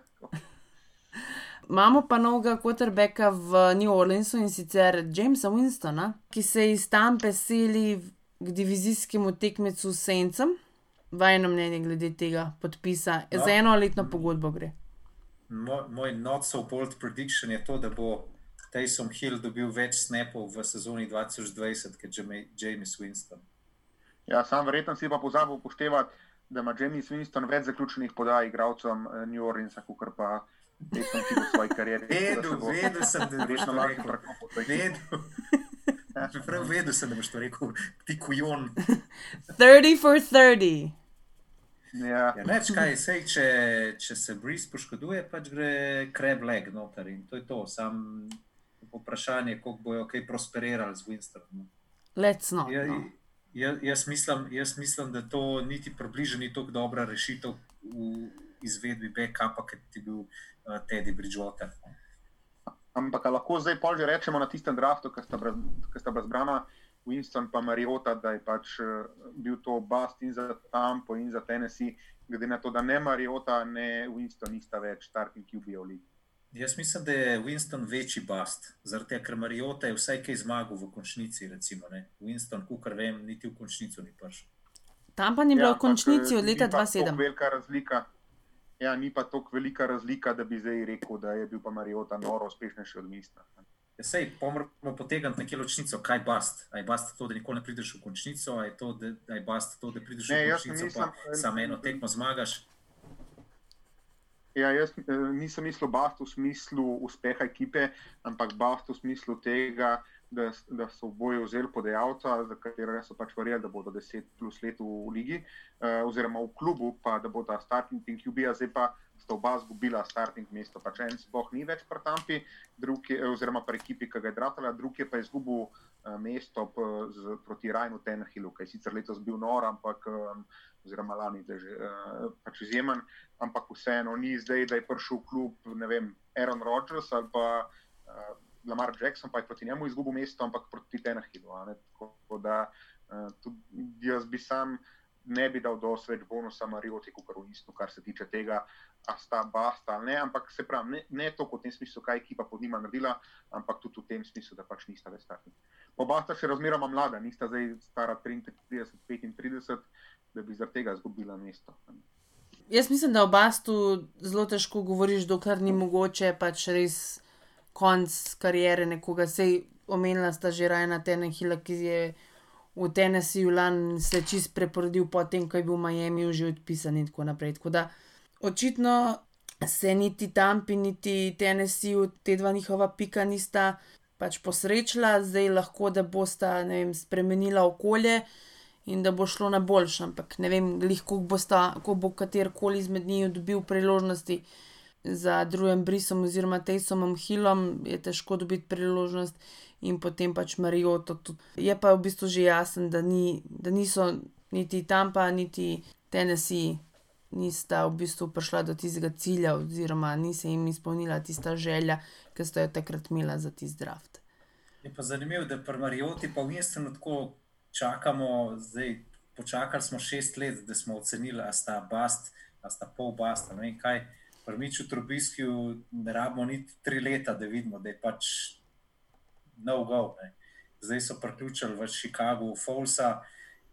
Imamo pa novega quarterbacka v New Orleansu in sicer Jamesa Winstona, ki se iz Tampe seli k divizijskemu tekmecu Sencem. Vajno mnenje glede tega podpisa. No. Za eno letno pogodbo gre. Moj, moj not so bold prediction je to, da bo Taysom Hill dobil več snapov v sezoni 2020 kot Jame- James Winston. Ja, sam verjetno si pa pozabil upoštevati, da ima James Winston več zaključenih podaj igralcem eh, New Orleansa, kot pa Hill v svoji karieri. Vedel, vedel sem, da boš Verjetno to lahko rekel. prekopal to. Vedel. Prav vedel sem, da boš to rekel, ti kujon. 30 for 30. Ja, Ja, neč kaj, sej, če, če se Breeze poškoduje, pač gre kreb leg noter in to je to. Sam vprašanje, koliko bojo kaj prosperirali z Winstonom. Let's not. Ja, No. ja, jaz, mislim, jaz mislim, da to niti približno ni tako dobra rešitev v izvedbi backupa, kot je bil Teddy Bridgewater. ampak a lahko zdaj pol že rečemo na tistem draftu, ki sta, brez, sta brezbrana, Winston pa Mariota, da je pač eh, bil to bast in za Tampo in za Tennessee, glede na to, da ne Mariota, ne Winston nista več starting QB v ligi. Jaz mislim, da je Winston večji bast, zaradi tega, ker Mariota je vsaj kaj zmagal v končnici. Recimo, ne. Winston, kar vem, niti v končnico ni prišel. Tam pa ni bilo v končnici eh, od leta ni pa 2007. toliko Velika razlika. Ja, ni pa tako velika razlika, da bi zdaj rekel, da je bil pa Mariota noro uspešnejši od Mista. Ja, sej, pomoramo potegniti nekje ločnico, kaj bast. A je bast to, da nikoli ne prideš v končnico, a je, to, da, a je bast to, da prideš Ne, v končnico, mislim- pa samo eno tekmo zmagaš. Ja, jaz eh, nisem mislil bast v smislu uspeha ekipe, ampak bast v smislu tega, da, da so oboje vzeli podajalca, za katerega so pač verjeli, da bodo 10 plus let v, v ligi, eh, oziroma v klubu, pa da bodo starting in QB, zdaj pa sta oba zgubila starting mesto. Pač en sploh ni več pri Tampi, drug je, oziroma pri ekipi, ki ga je draftala, drug je pa izgubil eh, mesto p, z, proti Rajnu Tenhillu, ki je sicer letos bil nor, ampak um, oziroma lani zdaj že uh, pač izjemen, ampak vseeno ni zdaj, da je prišel v klub, ne vem, Aaron Rodgers ali pa uh, Lamar Jackson, pa je proti njemu izgubil mesto, ampak proti ne. Tako da uh, tudi jaz bi sam ne bi dal dosti več bonusa Marioti, kot v Istu, kar se tiče tega, a sta basta ali ne, ampak se pravi, ne, ne toliko v tem smislu, kaj ekipa pod njima naredila, ampak tudi v tem smislu, da pač nista več startni. Oba sta še razmeroma mlada, nista zdaj stara 33, 35, da bi zaradi tega izgubila mesto. Jaz mislim, da o Bastu zelo težko govoriš, dokler ni mogoče pač res konc karijere nekoga. Sej omenila sta že Rajna Tenehila, ki je v Tennesseeju lani se čist preporodil potem, ko je bil v Miami že odpisan in tako naprej. Tako da očitno se niti Tampi, niti Tennesseeju te dva njihova pika nista pač posrečila, zdaj lahko, da bosta vem, spremenila okolje in da bo šlo na boljše. Ampak ne vem, glih, koliko bosta, ko bo katerkoli izmed njih dobil priložnosti za drugim brisom oziroma Tejsomom Hillom, je težko dobiti priložnost in potem pač Marijoto. tudi. Je pa v bistvu že jasen, da, ni, da niso niti Tampa, niti Tennessee nista v bistvu prišla do tistega cilja, oziroma ni se jim izpolnila tista želja, ki sta jo takrat imela za tisti draft. Je pa zanimivo, da pri Marioti pa v Winstonu tako čakamo, zdaj počakali smo šest let, da smo ocenili, da sta bast, da sta pol basta. Ne vem kaj, pri Miču Trubiskiju ne rabimo niti tri leta, da vidimo, da je pač no go. Ne. Zdaj so priključili v Chicago, Folsa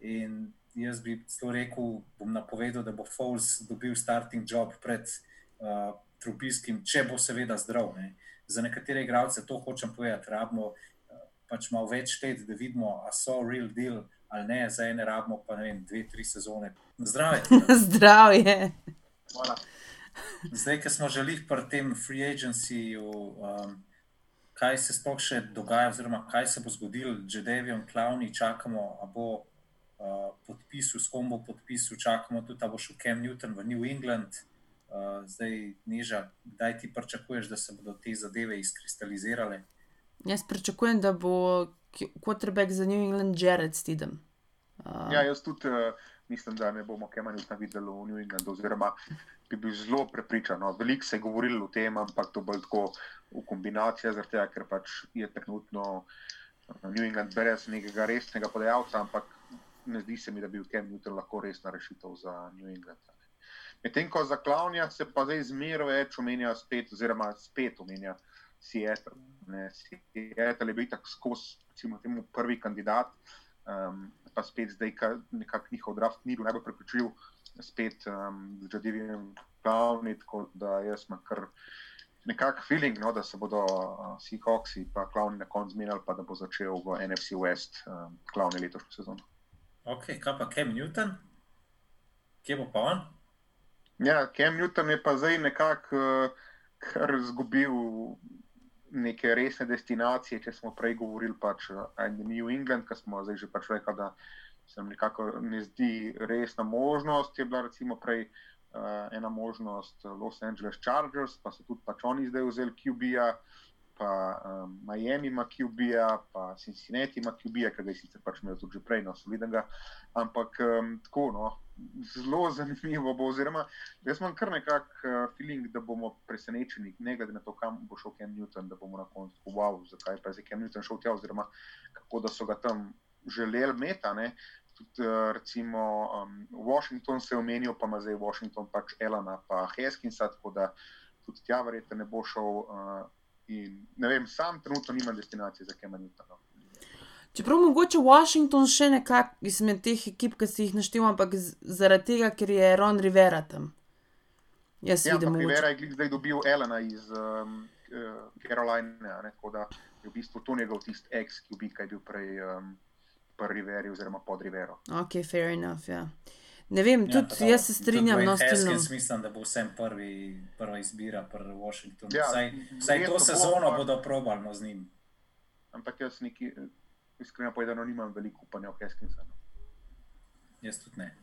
in jaz bi celo rekel, bom napovedal, da bo Fols dobil starting job pred uh, Trubiskim, če bo seveda zdrav. Ne. Za nekatere igralce to hočem povedati, rabimo pač malo več let, da vidimo, ali so real deal ali ne, za ene rabimo pa ne vem, dve, tri sezone. Zdravje. Zdravje. Hvala. Zdaj, ki smo želeli pri tem free agencyju, um, kaj se sploh še dogaja, oziroma kaj se bo zgodilo, že Devijo, Klavni, čakamo, a bo uh, podpisal, s kom bo podpisal, čakamo tudi, da bo šel Cam Newton v New England. Uh, zdaj, Neža, kdaj ti pričakuješ, da se bodo te zadeve izkristalizirale? Jaz pričakujem, da bo quarterback za New England Jared Stidham. Uh, Ja, jaz tudi uh, mislim, da ne bomo kaj manj videli v New Englandu, oziroma bi bil zelo prepričan. No. Veliko se je govorilo o tem, ampak to bo tako v kombinaciji, zaradi tega, ker pač je trenutno uh, New England brez nekega resnega podajalca, ampak ne zdi se mi, da bi bil Cam Newton lahko resna rešitev za New England. Medtem ko za klavnja se pa zdaj zmeraj več omenja spet, oziroma spet omenja Seattle. Ne. Seattle je bil tako skozi, recimo, temu prvi kandidat, um, pa spet zdaj, nekako njihov draft ni bil najbolj prepričljiv, spet um, z Jadivijem Klavni, tako da jaz imam kar nekak feeling, no, da se bodo uh, Seahawksi pa Klavni na koncu zmenili, pa da bo začel v NFC West um, Klavni letošnjo sezono. Ok, kaj pa Cam Newton? Kje bo pa on? Ja, Cam Newton je pa zdaj nekako uh, kar izgubil neke resne destinacije. Če smo prej govorili pač uh, New England, ki smo zdaj že pač rekli, da se nam nekako ne zdi resna možnost. Je bila recimo prej uh, ena možnost Los Angeles Chargers, pa so tudi pač oni zdaj vzeli QB-ja. Pa um, Miami ima QB-ja, pa Cincinnati ima QB-ja, ki ga je sicer pač imel tudi prej, no, solidnega. Ampak um, tako, no, zelo zanimivo bo. Oziroma, jaz imam kar nekakšen uh, feeling, da bomo presenečeni, ne glede na to, kam bo šel Ken Newton, da bomo na koncu tako, wow, zakaj pa je Ken Newton šel tja, oziroma kako da so ga tam želeli meta. Tudi, uh, recimo, um, Washington se je omenil, pa ima zdaj Washington pač Elana, pa Heskinsa, tako da tudi tja verjetno ne bo šel. Uh, In, ne vem, sam trenutno nimam destinacije za Kema Newtona. Čeprav mogoče Washington še nekako izmed teh ekip, ki si jih naštel, ampak zaradi tega, ker je Ron Rivera tam. Jaz Ja, vidim. Rivera je zdaj dobil Elena iz um, Caroline, ne, tako da je v bistvu to njegov tisti ex, ki bi bil prej um, Riveri oziroma pod Rivero. Ok, fair enough. Ja. Ne vem, Ja, tudi jaz se strinjam no, s tem. Haskins mislim, da bo vsem prvi, prva izbira pri Washingtonu. Ja, vsaj, vsaj to bo, sezono ampak- bodo probali no, z njim. Ampak jaz neki, iskreno povedano, nimam veliko upanja v Heskinsa. No. Jaz tudi ne.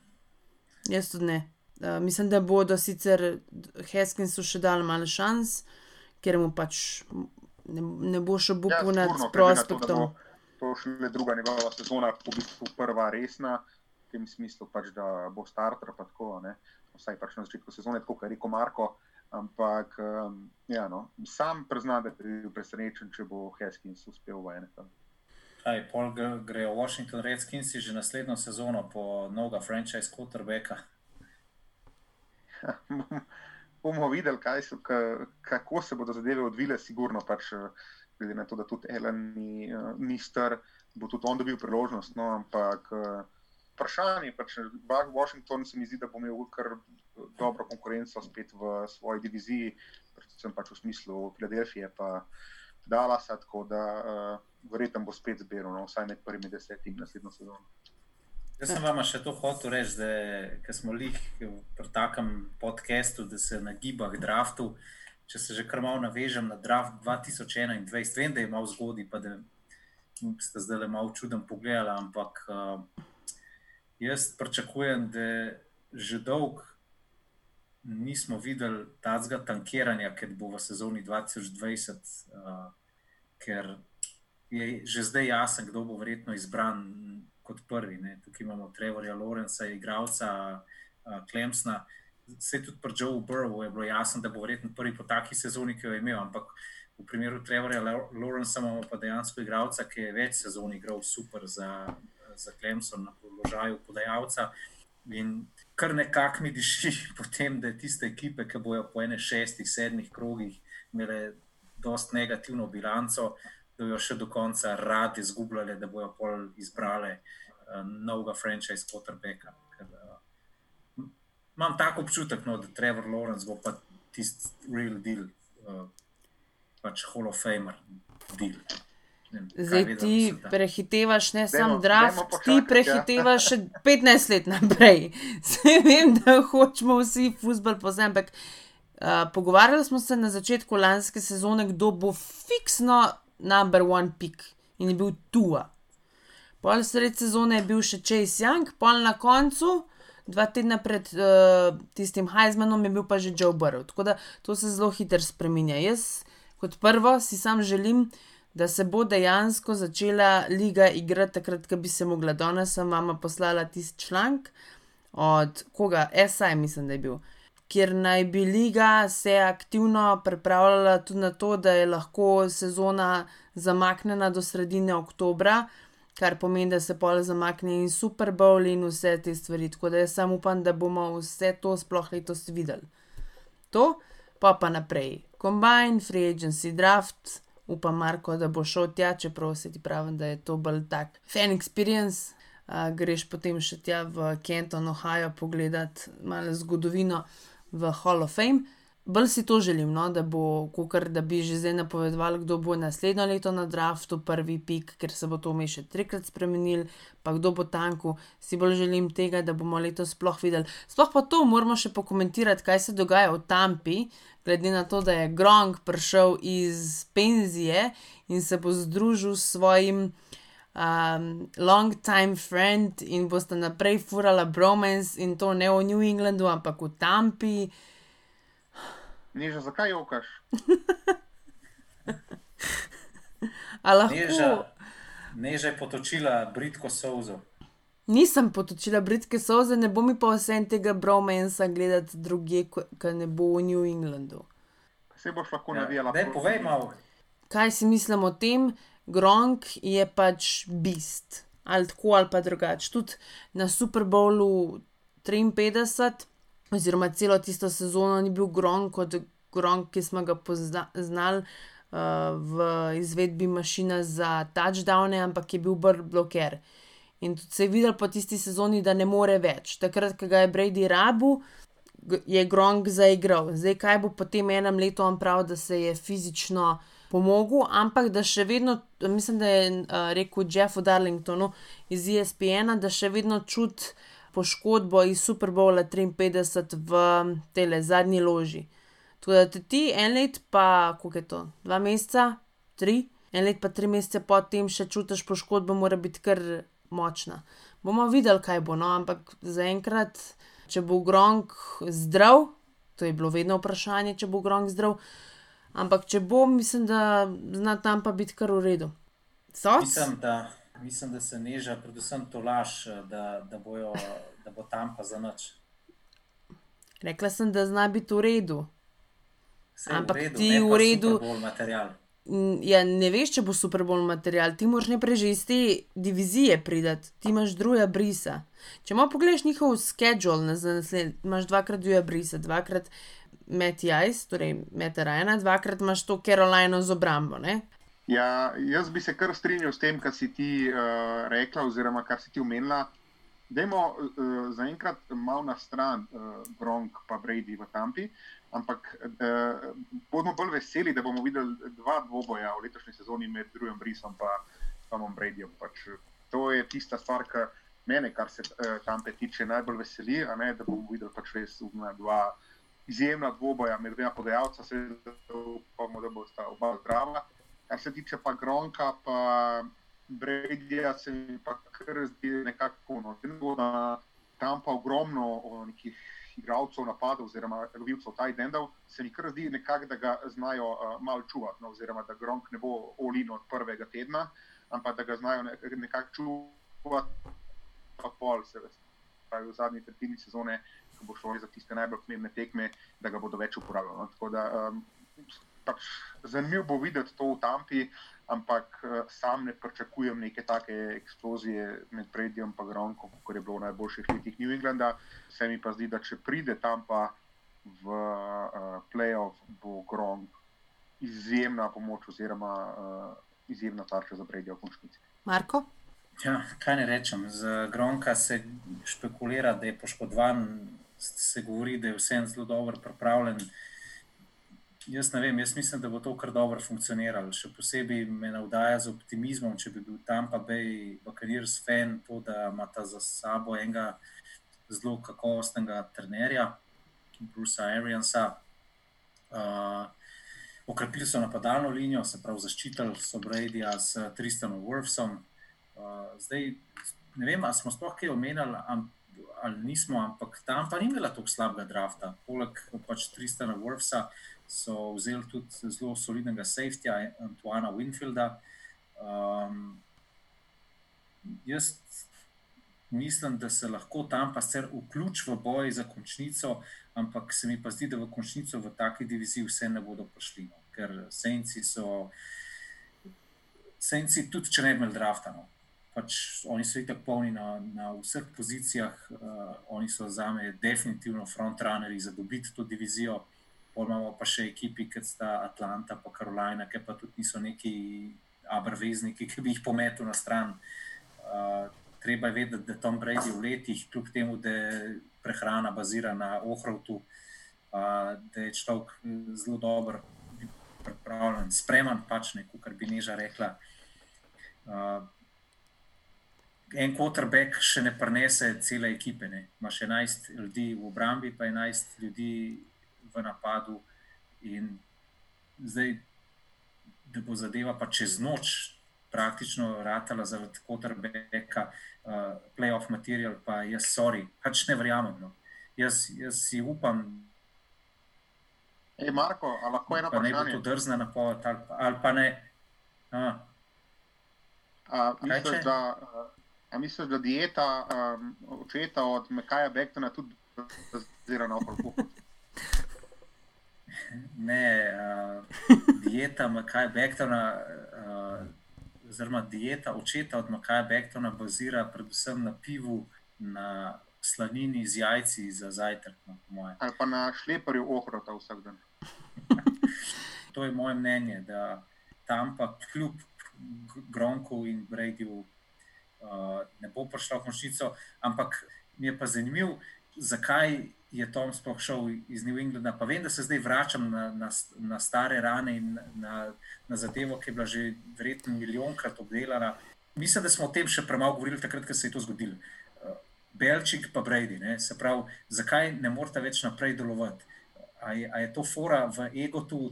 Jaz tudi ne. Uh, mislim, da bodo sicer Heskinsu še dali malo šans, ker mu pač ne, ne bo še na to, da prospektom. bo To šele druga njegova sezona, v bistvu prva resna, v tem smislu, pač, da bo starter. Pa tako, ne. Vsaj pač na začetku sezone, tako kot je rekel Marko. Ampak um, ja, no, sam priznam, da bi bil presenečen, če bo Heskins uspel v NFL. Kaj, pol gre- grejo Washington Redskins že naslednjo sezono po novega franchise quarterbacka. bomo videli, kaj so, ka, kako se bodo zadeve odvile, sigurno pač, eh, glede na to, da tudi Ellen ni, eh, ni star, bo tudi on dobil priložnost. No, ampak eh, vprašanje, pač, Wa- Washington se mi zdi, da bo imel kar dobro konkurenco spet v svoji diviziji, predvsem pač v smislu Filadelfije, pa Dallasa, tako da uh, verjetno bo spet zbiral, no, vsaj med prvimi desetimi naslednjo sezono. Jaz sem vam še to hotel reči, da smo lih pri takem podkastu, da se nagiba k draftu. Če se že kar malo navežem na draft 2021, vem, da je malo zgodaj, pa da ste zdaj le malo čuden pogledali, ampak uh, jaz pričakujem, da že dolgo nismo videli tazga tankiranja, ker bo v sezoni 2020, uh, ker je že zdaj jasen, kdo bo verjetno izbran kot prvi. Ne. Tukaj imamo Trevorja Lorenza, igralca uh, Klemsna. Se tudi pri Joe Burrowu je bilo jasno, da bo verjetno prvi po taki sezoni, ki jo je imel, ampak v primeru Trevorja Lawrence imamo pa dejansko igralca, ki je več sezon igral super za, za Clemson na položaju podajalca. In kar nekako mi diši po tem, da tiste ekipe, ki bojo po ene šestih, sedmih krogih imele dost negativno bilanco, da bojo še do konca radi izgubljali, da bojo pol izbrali uh, novega franchise quarterbacka. Ker, uh, imam tako občutek, no, da Trevor Lawrence bo pa tisti real deal, uh, pač Hall of Famer deal. Zdaj ti prehitevaš ne samo draft, ti prehitevaš še 15 let naprej. Zdaj vem, da hočemo vsi futbol pozem, ampak uh, pogovarjali smo se na začetku lanske sezone, kdo bo fiksno number one pick in je bil Tua. Pol sred sezone je bil še Chase Young, pol na koncu, dva tedna pred uh, tistim Heismanom je bil pa že Joe Burrow. Tako da to se zelo hitro spremenja. Jaz kot prvo si sam želim da se bo dejansko začela liga igrati takrat, ko bi se mogla. Danes sem mama poslala tisti članek od koga, SI, mislim, da je bil, kjer naj bi liga se aktivno pripravljala tudi na to, da je lahko sezona zamaknjena do sredine oktobra. Kar pomeni, da se pol zamakne in Super Bowl in vse te stvari. Tako da jaz samo upam, da bomo vse to sploh letos videli. To, pa pa naprej. Combine, free agency, draft, upam, Marko, da bo šel tja, čeprav se ti pravim, da je to bolj tak fan experience. Uh, greš potem še tja v Kenton, Ohio, pogledat malo zgodovino v Hall of Fame. Bolj si to želim, no, da bo, kukar, da bi že zdaj napovedovali, kdo bo naslednjo leto na draftu, prvi pik, ker se bo to vmes še trikrat spremenil, pa kdo bo tanku. Si bolj želim tega, da bomo letos sploh videli. Sploh pa to moramo še pokomentirati, kaj se dogaja v Tampi, glede na to, da je Gronk prišel iz penzije in se bo združil s svojim um, long-time friend in boste naprej furala bromance in to ne v New Englandu, ampak v Tampi. Neža, zakaj jokaš? Neža, neža je potočila britko sozo. Nisem potočila britke soze, ne bo mi pa vse tega bromensa gledati druge, ki ne bo v New Englandu. Se boš lahko navijala. Ja, povej malo. Kaj si mislim o tem? Gronk je pač bist, ali tako ali pa drugače. Tudi na Super Bowlu 53, oziroma celo tisto sezono, ni bil Gronk kot Gronk, ki smo ga poznali uh, v izvedbi mašina za touchdowne, ampak je bil bolj bloker. In tudi se je videl po tisti sezoni, da ne more več. Takrat, ko ga je Brady rabu, je Gronk zaigral. Zdaj, kaj bo potem enem letu on prav, da se je fizično pomogel, ampak da še vedno, mislim, da je uh, rekel Jeffu Darlingtonu iz ESPN, da še vedno čuti poškodbo iz Super Bowla 53 v tele zadnji loži. Tudi da ti en let, pa koliko je to, dva meseca, tri, en let pa tri mesece potem še čutiš poškodbo, mora biti kar močna. Bomo videli, kaj bo, no, ampak zaenkrat, če bo Gronk zdrav, to je bilo vedno vprašanje, če bo Gronk zdrav. Ampak če bo, mislim, da zna tam pa biti kar v redu. Mislim da, mislim, da se neža, predvsem to laž, da, da, bojo, da bo tam pa za noč. Rekla sem, da zna biti v redu. Ampak v redu, ti v redu. Ja, ne veš, če bo super bolj material, ti moraš ne preži iz te divizije pridati, ti imaš druga brisa. Če malo pogledaš njihov schedule, imaš dvakrat druga brisa, dvakrat Matt Jais, torej Matt Ryan, dvakrat imaš to Carolino z obrambo. Ne? Ja, jaz bi se kar strinjal s tem, kar si ti uh, rekla, oziroma kar si ti umenila. Dajmo uh, zaenkrat malo na stran uh, Gronk pa Brady v Tampi. Uh, Ampak eh, bomo bolj veseli, da bomo videli dva dvoboja v letošnji sezoni med drugim Brisom in Tomom Bradyjem. Pač, to je tista stvar, ki mene, kar se eh, tam tiče, najbolj veseli, ne, da bomo videli pač res dva izjemna dvoboja med dvema podajalca, se upamo, da bo sta oba zdrava. Kar se tiče pa Gronka, pa Bradyja, se mi pa kar zdi nekako ono. Tam pa ogromno nekih igralcev napadov, oziroma lovilcev tight endov, se mi kar zdi nekako, da ga znajo uh, malo čuvati, no, oziroma da Gronk ne bo olino od prvega tedna, ampak da ga znajo nekako čuvati, pa pol se. Pravi v zadnji tretjini sezone, ko bo šlo za tiste najbolj pomembne tekme, da ga bodo več uporabljali. No. Tako da um, pač zanimivo bo videti to v Tampi, ampak uh, sam ne pričakujem neke take eksplozije med Predijem in Gronkom, kot je bilo v najboljših letih New Englanda. Se mi pa zdi, da če pride Tampa v uh, playoff, bo Gronk izjemna pomoč oziroma uh, izjemna tarča za Predijem v končnici. Marko? Ja, kaj ne rečem, z Gronka se špekulira, da je poškodovan, se govori, da je vse zelo dobro pripravljen. Jaz ne vem, jaz mislim, da bo to kar dobro funkcioniralo. Še posebej me navdaja z optimizmom, če bi bil tam pa Bej, Bakarirs fan, to, da ima ta za sabo enega zelo kakovostnega trenerja, Brusa Ariansa. Uh, okrepili so napadalno linijo, se pravi, zaščitili so Bradyja s Tristanom Worfsom. Uh, zdaj, ne vem, ali smo sploh kaj omenjali, ali nismo, ampak tam pa ni imela tako slabega drafta. Poleg pač Tristana Worfsa so vzeli tudi zelo solidnega safetya, Antoana Winfielda. Um, jaz mislim, da se lahko tam pa sicer vključi v boj za končnico, ampak se mi pa zdi, da v končnico v taki diviziji vse ne bodo prišli, no, ker senci so. Senci, tudi če ne bi imeli drafta, no pač oni so tako polni na, na vseh pozicijah, uh, oni so za me definitivno frontrunnerji za dobiti to divizijo. Imamo pa še ekipi, kot sta Atlanta in Carolina, ki pa tudi niso neki abrvezniki, ki bi jih pometel na stran. Uh, treba je vedeti, da Tom Brady v letih, kljub temu, da je prehrana bazira na ohrovtu, uh, da je človek zelo dober, pripravljen, spreman, pač neko, kar bi neža rekla. Uh, en quarterback še ne prenese cele ekipe. Ne. Imaš 11 ljudi v obrambi, pa 11 ljudi v napadu. In zdaj, da bo zadeva pa čez noč praktično ratala zaradi quarterbacka, uh, playoff material, pa jaz, sorry, pač ne verjamem. No. Jaz, jaz si upam. Ej, Marko, lahko eno vprašanje? Ne bo to drzna napoved ali, ali pa ne. A. A, misliš, da, Ali misliš, da dieta um, očeta od Mekaja Bektona tudi zazira na okolku? Ne, uh, dieta Mekaja Bektona, uh, oziroma dieta očeta od Mekaja Bektona bazira predvsem na pivu, na slanini z jajci za zajtrk. No, Ali pa na šleparju ohrota vsak dan. to je moje mnenje, da tam pa kljub Gronku in Bradyju uh, ne bo prišla v končnico. Ampak mi je pa zanimivo, zakaj je Tom sploh šel iz New Englanda. Pa vem, da se zdaj vračam na, na, na stare rane in na, na zadevo, ki je bila že verjetno milijonkrat obdelana. Mislim, da smo o tem še premalo govorili, takrat, ko se je to zgodilo. Uh, Belčik pa Brady, ne? se pravi, zakaj ne morete več naprej delovati? A je, a je to fora v egotu,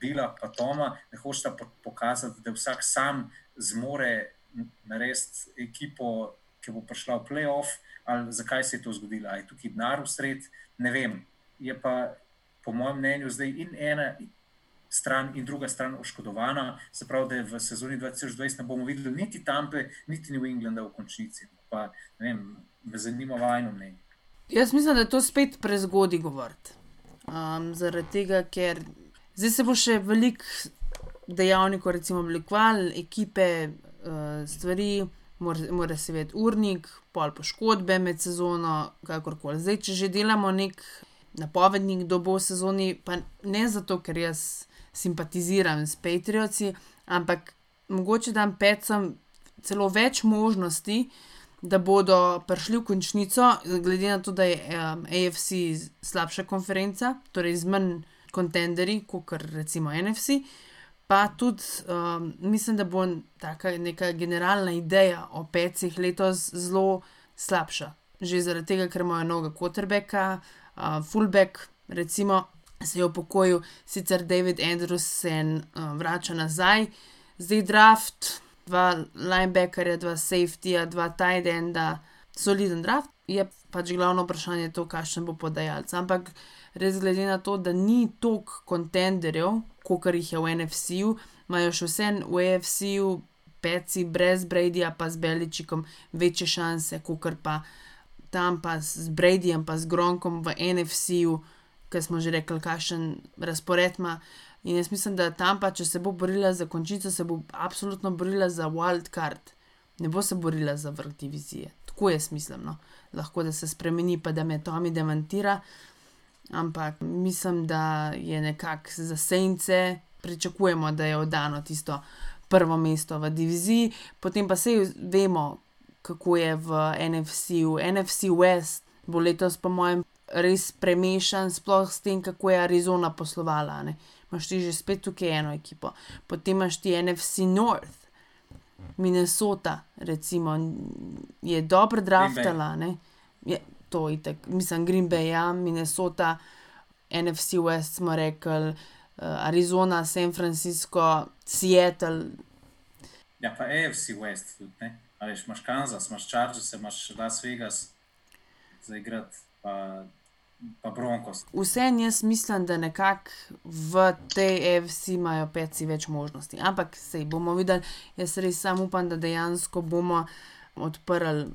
bila pa Toma, da hočete pokazati, da vsak sam zmore narediti ekipo, ki bo prišla v playoff, ali zakaj se je to zgodilo, ali je tukaj denar v sred, ne vem. Je pa, po mojem mnenju, zdaj in ena stran, in druga stran oškodovana. Se pravi, da v sezoni 2020 ne bomo videli niti Tampe, niti New Englanda v končnici. Pa, ne vem, me zanima vajno mnenje. Jaz mislim, da je to spet prezgodaj govoriti. Um, zaradi tega, ker zdaj se bo še veliko dejavnikov, recimo, oblikoval, ekipe, uh, stvari, mora, mora se vedeti urnik, pol poškodbe med sezono, kakorkoli. Zdaj, če že delamo nek napovednik, kdo bo v sezoni, pa ne zato, ker jaz simpatiziram s Patrioci, ampak mogoče dam pecem celo več možnosti. Da bodo prišli v končnico, glede na to, da je um, AFC slabša konferenca, torej z manj kontenderji, kot recimo NFC, uh, Pa tudi um, mislim, da bo taka neka generalna ideja o pecih letos zelo slabša. Že zaradi tega, ker imajo noga quarterbacka, uh, fullback, recimo, se je upokojil, sicer David Andrews se uh, vrača nazaj, zdaj draft, dva linebackerja, dva safetyja, dva tight enda, soliden draft. Je pač glavno vprašanje to, kakšen bo podajalec. Ampak res glede na to, da ni toliko kontenderjev, kot jih je v NFC-ju, imajo še vse v AFC-ju, peci brez Bradyja, pa z Beličikom, večje šanse, kot pa tam pa z Bradyjem, pa z Gronkom v NFC-ju, ki smo že rekli, kakšen razpored ima. In jaz mislim, da tam pa, če se bo borila za končico, se bo absolutno borila za wild card, ne bo se borila za vrh divizije. Tako jaz mislim, no. lahko da se spremeni, pa da me Tomi demantira. Ampak mislim, da je nekako za sence, pričakujemo, da je oddano tisto prvo mesto v diviziji, potem pa vse vemo, kako je v NFC-u. NFC West bo letos, po mojem, res premešan, sploh s tem, kako je Arizona poslovala. Ne? Imaš ti že spet tukaj eno ekipo, potem imaš ti NFC North, Minnesota, recimo, je dobro draftala. Je, to je tako, mislim, Green Bay, ja, Minnesota, NFC West smo rekli. Arizona, San Francisco, Seattle. Ja, pa AFC West tudi, ne? Veš, imaš Kansas, imaš Chargers, imaš Las Vegas za igrati, pa, pa Broncos. Vse jaz mislim, da nekako v tej AFC imajo petci več možnosti. Ampak sej bomo videli, jaz res samo upam, da dejansko bomo odprli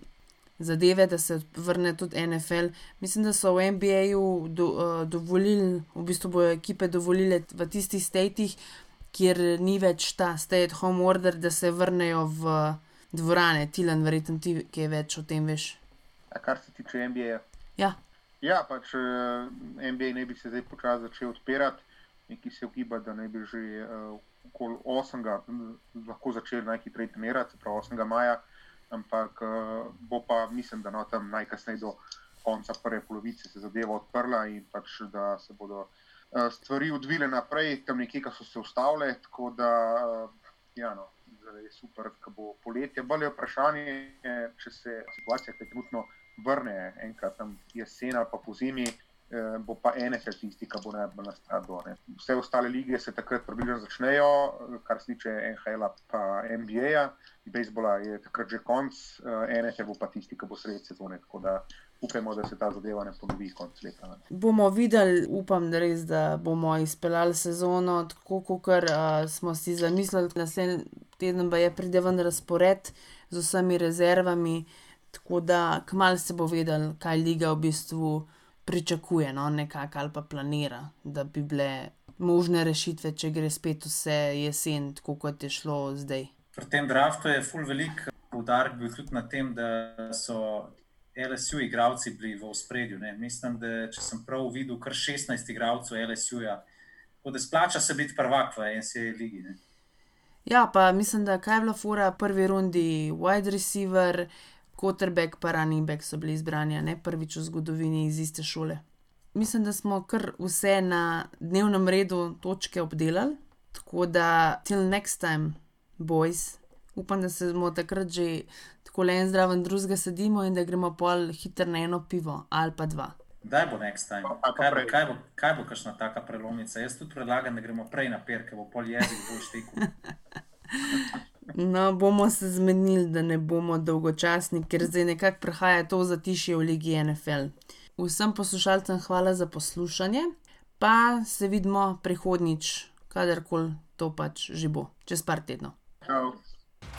zadeve, da se vrne tudi NFL. Mislim, da so v NBA-ju do, uh, dovolili, v bistvu bojo ekipe dovolile v tistih statih, kjer ni več ta stay at home order, da se vrnejo v dvorane, Tilan, verjetno ti, ki je več o tem veš. A kar se tiče NBA. Ja. Ja, pač uh, NBA ne bi se zdaj počasi začel odpirati, neki se ugiba, da ne bi že uh, okoli 8. lahko začeli najhitreje trenirati, se pravi 8. maja, ampak uh, bo pa, mislim, da no, tam najkasneje do konca prve polovice se zadeva odprla in pač da se bodo uh, stvari odvile naprej, tam nekje, ki so se ustavile, tako da, uh, ja, no, je super, ko bo poletje. Bolje je vprašanje, če se situacija trenutno vrne, enkrat tam jesen ali pa po zimi, eh, bo pa NFL tisti, ki bo najbolj nastradal. Vse ostale lige se takrat približno začnejo, kar se tiče NHL-a in NBA-ja, bejzbola je takrat že konc, eh, NFL bo pa tisti, ki bo sredi sezone. Upamo, da se ta zadeva ne ponovi konec leta. Ne. Bomo videli, upam, da, res, da bomo izpeljali sezono tako, kot uh, smo si zamislili. Naslednji teden pa je prideven razpored z vsemi rezervami, tako da kmalo se bo vedel, kaj liga v bistvu pričakuje, no, nekako ali pa planira, da bi bile možne rešitve, če gre spet vse jesen, tako kot je šlo zdaj. Pri tem draftu je full velik poudarek bil tudi na tem, da so. LSU igravci bili v ospredju. Mislim, da če sem prav videl, kar 16 igralcev LSU-ja, da splača se biti prvak v NCAA ligi. Ne? Ja, pa mislim, da kaj je bila fura, prvi rundi, wide receiver, quarterback, pa running back so bili izbrani, ne prvič v zgodovini iz iste šole. Mislim, da smo kar vse na dnevnem redu točke obdelali, tako da till next time, boys. Upam, da se bomo takrat že tako le en zdraven drugega sedimo in da gremo pol hitro na eno pivo ali pa dva. Kdaj bo next time? Kaj bo, kaj, bo, kaj bo kakšna taka prelomnica? Jaz tudi predlagam, da gremo prej na per, ker bo pol jezik bolj štekel. No, bomo se zmenili, da ne bomo dolgočasni, ker zdaj nekako prihaja to zatišje v Ligi NFL. Vsem poslušalcem hvala za poslušanje, pa se vidimo prihodnjič, kadarkoli to pač že bo, čez par tednov. Ciao.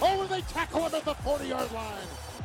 Oh, they tackle him at the 40 yard line.